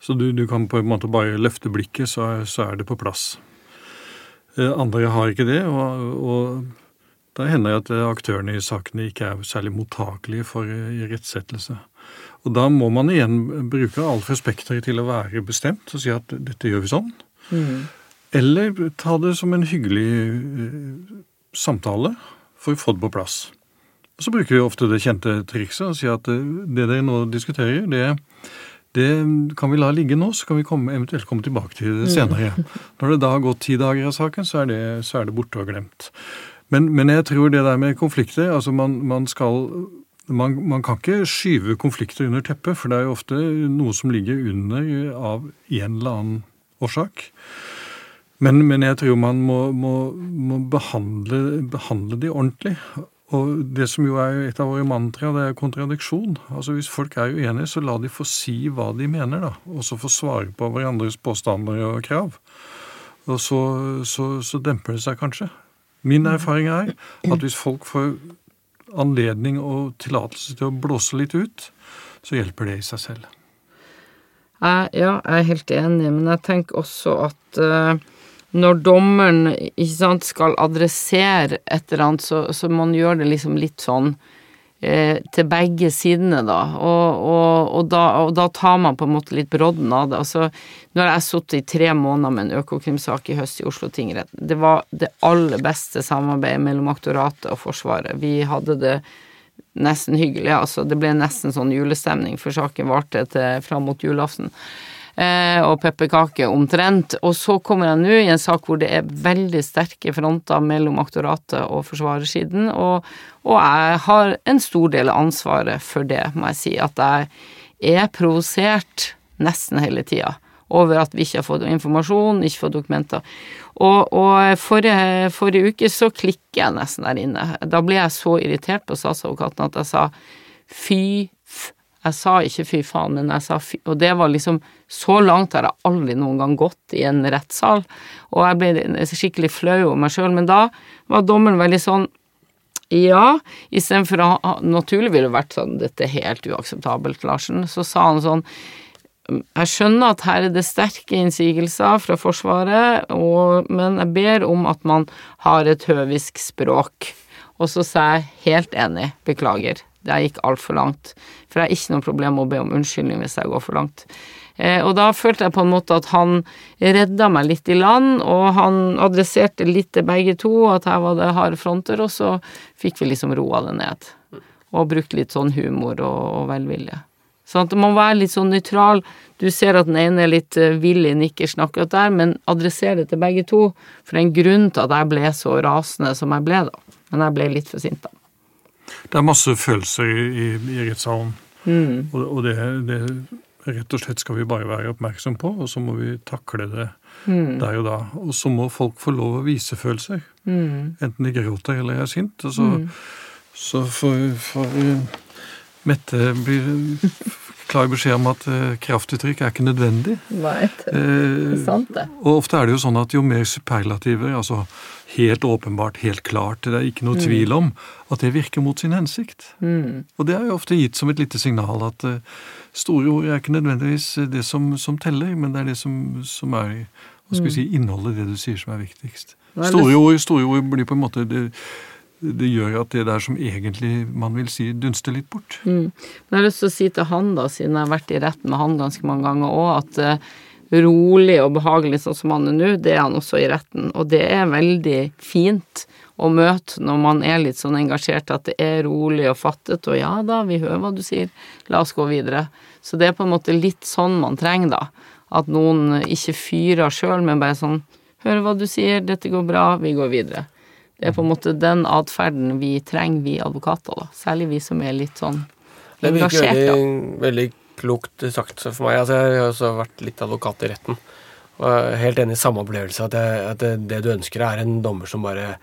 Så du, du kan på en måte bare løfte blikket, så så er det på plass. Eh, andre har ikke det, og, og da hender det at eh, aktørene i sakene ikke er særlig mottakelige for eh, irettsettelse. Og da må man igjen bruke alt fra spekteret til å være bestemt og si at dette gjør vi sånn. Mm. Eller ta det som en hyggelig uh, samtale for å få det på plass. Og så bruker vi ofte det kjente trikset og si at det dere nå diskuterer, det, det, kan vi la ligge nå, så kan vi komme, eventuelt komme tilbake til det mm. senere. Når det da har gått ti dager av saken, så er det, så er det borte og glemt. Men, men, jeg tror det der med konflikter altså man, man skal man, man, kan ikke skyve konflikter under teppet, for det er jo ofte noe som ligger under av en eller annen årsak. Men, men jeg tror man må, må, må behandle, behandle de ordentlig. Og det som jo er et av våre mantra, det er kontradiksjon. Altså Hvis folk er uenige, så la de få si hva de mener, da. Og så få svare på hverandres påstander og krav. Og så, så, så demper det seg kanskje. Min erfaring er at hvis folk får anledning og tillatelse til å blåse litt ut, så hjelper det i seg selv. Ja, jeg er helt enig, men jeg tenker også at uh, når dommeren sant, skal adressere et eller annet, så, så man gjøre det liksom litt sånn til begge sidene, da. Og, og, og da. og, da. tar man på en måte litt brodden av det. Altså, nå har jeg sittet i tre måneder med en Økokrim-sak i høst i Oslo tingrett. Det var det aller beste samarbeidet mellom aktoratet og Forsvaret. Vi hadde det nesten hyggelig. altså Det ble nesten sånn julestemning, for saken varte til fram mot julaften. Eh, og pepperkaker omtrent. Og så kommer jeg nå i en sak hvor det er veldig sterke fronter mellom aktoratet og forsvarersiden, og, og jeg har en stor del av ansvaret for det, må jeg si. At jeg er provosert nesten hele tida over at vi ikke har fått informasjon, ikke fått dokumenter. Og, og forrige, forrige, uke så klikker jeg nesten der inne. Da ble jeg så irritert på statsadvokaten at jeg sa fy. Jeg sa ikke fy faen, men jeg sa fy Og det var liksom Så langt har jeg aldri noen gang gått i en rettssal. Og jeg ble skikkelig flau over meg sjøl, men da var dommeren veldig sånn ja, istedenfor å ha Naturlig ville det vært sånn Dette er helt uakseptabelt, Larsen. Så sa han sånn jeg skjønner at her er det sterke innsigelser fra Forsvaret, og, men jeg ber om at man har et høvisk språk. Og så sa jeg helt enig, beklager, det gikk altfor langt. For jeg har ikke noe problem med å be om unnskyldning hvis jeg går for langt. Eh, og da følte jeg på en måte at han redda meg litt i land, og han adresserte litt til begge to, at her var det harde fronter, og så fikk vi liksom roa det ned. Og brukt litt sånn humor og, og velvilje. Sånn at man må være litt sånn nøytral. Du ser at den ene er litt uh, villig nikkersen akkurat der, men adresser det til begge to. For det er en grunn til at jeg ble så rasende som jeg ble, da. Men jeg ble litt for sint, da. Det er masse følelser i, i rettssalen, mm. og, og det, det, rett og slett skal vi bare være oppmerksom på, og så må vi takle det mm. der og da. Og så må folk få lov å vise følelser. Mm. Enten de gråter eller er sint. Og så, mm. så får, får Mette blir klar beskjed om at uh, kraftuttrykk er ikke nødvendig. Nei, det er eh, sant det. Og ofte er det jo sånn at jo mer superlativer, altså helt åpenbart, helt klart, det er ikke noe mm. tvil om, at det virker mot sin hensikt. Mm. Og det er jo ofte gitt som et lite signal at uh, store ord er ikke nødvendigvis det som, som teller, men det er det som, som er hva skal vi mm. si, innholdet i det du sier som er viktigst. Store ord, store ord blir på en måte det, det gjør at det der som egentlig man vil si, dunster litt bort. Mm. Men jeg har lyst til å si til han, da, siden jeg har vært i retten med han ganske mange ganger òg, at uh, rolig og behagelig sånn som han er nå, det er han også i retten. Og det er veldig fint å møte når man er litt sånn engasjert, at det er rolig og fattet, og ja da, vi hører hva du sier, la oss gå videre. Så det er på en måte litt sånn man trenger, da. At noen ikke fyrer sjøl, men bare sånn Hører hva du sier, dette går bra, vi går videre. Det er på en måte den atferden vi trenger, vi advokater, da. Særlig vi som er litt sånn engasjert, da. Det virker veldig, veldig klokt sagt for meg. Altså, jeg har også vært litt advokat i retten. Og jeg er helt enig i samme opplevelse, at, det, at det, det du ønsker, er en dommer som bare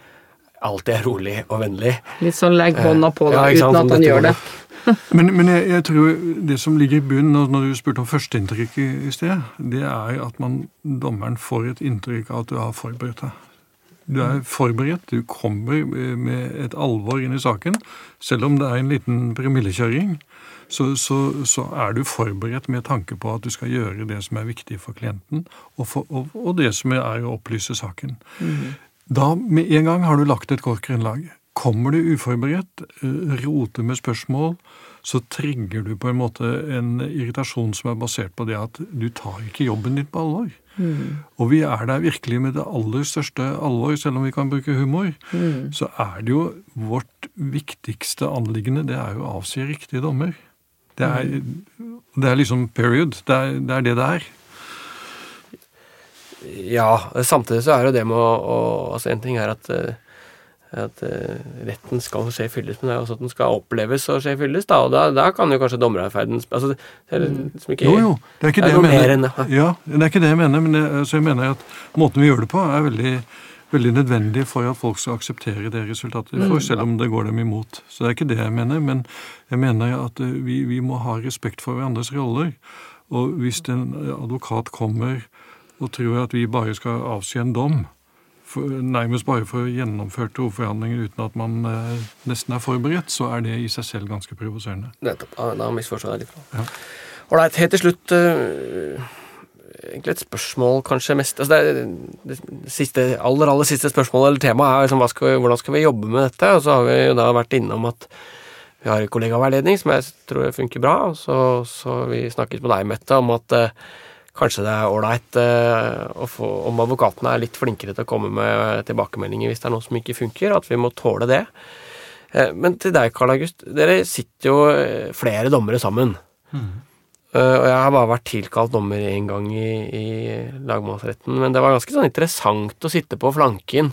alltid er rolig og vennlig. Litt sånn legg hånda på deg ja, uten at han gjør det. <laughs> men, men jeg, jeg, tror det som ligger i bunnen, når du spurte om førsteinntrykket i sted, det er at man, dommeren får et inntrykk av at du har forberedt deg. Du er forberedt, du kommer med et alvor inn i saken. Selv om det er en liten promillekjøring, så, så, så, er du forberedt med tanke på at du skal gjøre det som er viktig for klienten, og, for, og, og det som er å opplyse saken. Mm. Da med en gang har du lagt et godt grunnlag. Kommer du uforberedt, eh, roter med spørsmål, så trigger du på en måte en irritasjon som er basert på det at du tar ikke jobben din på alvor. Mm. Og vi er der virkelig med det aller største alvor, selv om vi kan bruke humor. Mm. Så er det jo vårt viktigste anliggende, det er jo å avsi riktige dommer. Det er, mm. det er liksom period. Det er, det er det det er. Ja, samtidig så er det det med å, å Altså, en ting er at uh, at eh, retten skal skje fylles, men det er også at den skal oppleves å skje fylles. Da, og da, da kan jo kanskje dommeravferden altså, det er liksom ikke, Jo, jo, det er ikke det det, er jeg noe mer mener. enn det. Ja, det er ikke det jeg mener, men jeg, så jeg mener at måten vi gjør det på, er veldig, veldig nødvendig for at folk skal akseptere det resultatet de får, selv om det går dem imot. Så det er ikke det jeg mener, men jeg mener at eh, vi, vi må ha respekt for hverandres roller. Og hvis en advokat kommer og tror at vi bare skal avsi en dom, for, nærmest bare for gjennomførte ordforhandlinger uten at man eh, nesten er forberedt, så er det i seg selv ganske provoserende. Nettopp. Da, da misforstår jeg litt. Ja. Ålreit, helt til slutt øh, Egentlig et spørsmål, kanskje mest altså det, det siste, aller, aller siste spørsmålet eller temaet er liksom, skal vi, hvordan skal vi jobbe med dette? Og så har vi jo da vært innom at vi har kollegaveiledning som jeg tror funker bra. Og så, så har vi snakket med deg, Mette, om at øh, kanskje det er ålreit øh, om advokatene er litt flinkere til å komme med tilbakemeldinger hvis det er noe som ikke funker, at vi må tåle det. Eh, Men til deg, Karl August. Dere sitter jo eh, flere dommere sammen. Eh, Og jeg har bare vært tilkalt dommer én gang i, i lagmannsretten, men det var ganske sånn interessant å sitte på flanken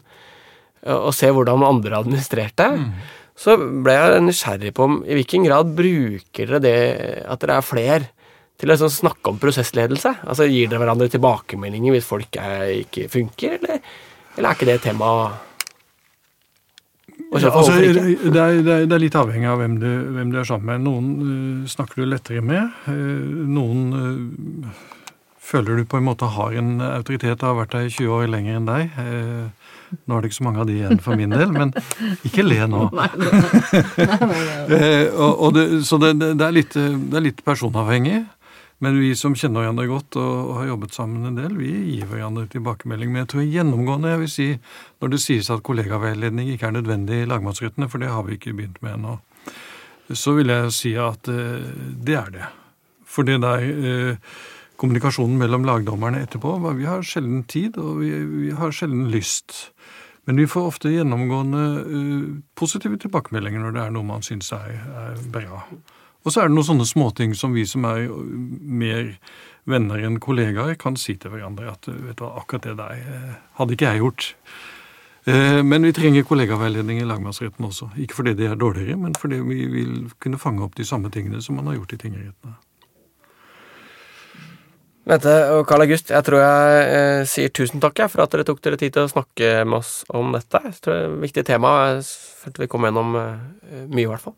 eh, og se hvordan andre administrerte. Så ble jeg nysgjerrig på om i hvilken grad bruker dere det at dere er fler, til å liksom snakke om prosessledelse? Altså Gir dere hverandre tilbakemeldinger hvis folk er, ikke funker, eller, eller er ikke det tema Ja, altså, det, er, det, er, det er litt avhengig av hvem du, hvem du er sammen med. Noen uh, snakker du lettere med. Uh, noen uh, føler du på en måte har en autoritet og har vært der i 20 år lenger enn deg. Eh, nå er det ikke så mange av de igjen for min del, men ikke le nå. <laughs> <laughs> Eh, og, og det, så det, det, er litt, det er litt personavhengig. Men vi som kjenner hverandre godt og, har jobbet sammen en del, vi gir hverandre tilbakemelding. Men jeg tror gjennomgående, jeg vil si, når det sies at kollegaveiledning ikke er nødvendig i lagmannsrettene, for det har vi ikke begynt med ennå, så vil jeg si at eh, det er det. For det der eh, kommunikasjonen mellom lagdommerne etterpå Vi har sjelden tid, og vi, har sjelden lyst. Men vi får ofte gjennomgående eh, positive tilbakemeldinger når det er noe man syns er bra. Og så er det noen sånne småting som vi som er mer venner enn kollegaer, kan si til hverandre at vet du akkurat det der eh, hadde ikke jeg gjort. Eh, Men vi trenger kollegaveiledning i lagmannsretten også. Ikke fordi det er dårligere, men fordi vi vil kunne fange opp de samme tingene som man har gjort i tingrettene. Mette og Karl August, jeg tror jeg eh, sier tusen takk for at dere tok dere tid til å snakke med oss om dette. Jeg tror det er et viktig tema. Jeg følte vi kom gjennom eh, mye, i hvert fall.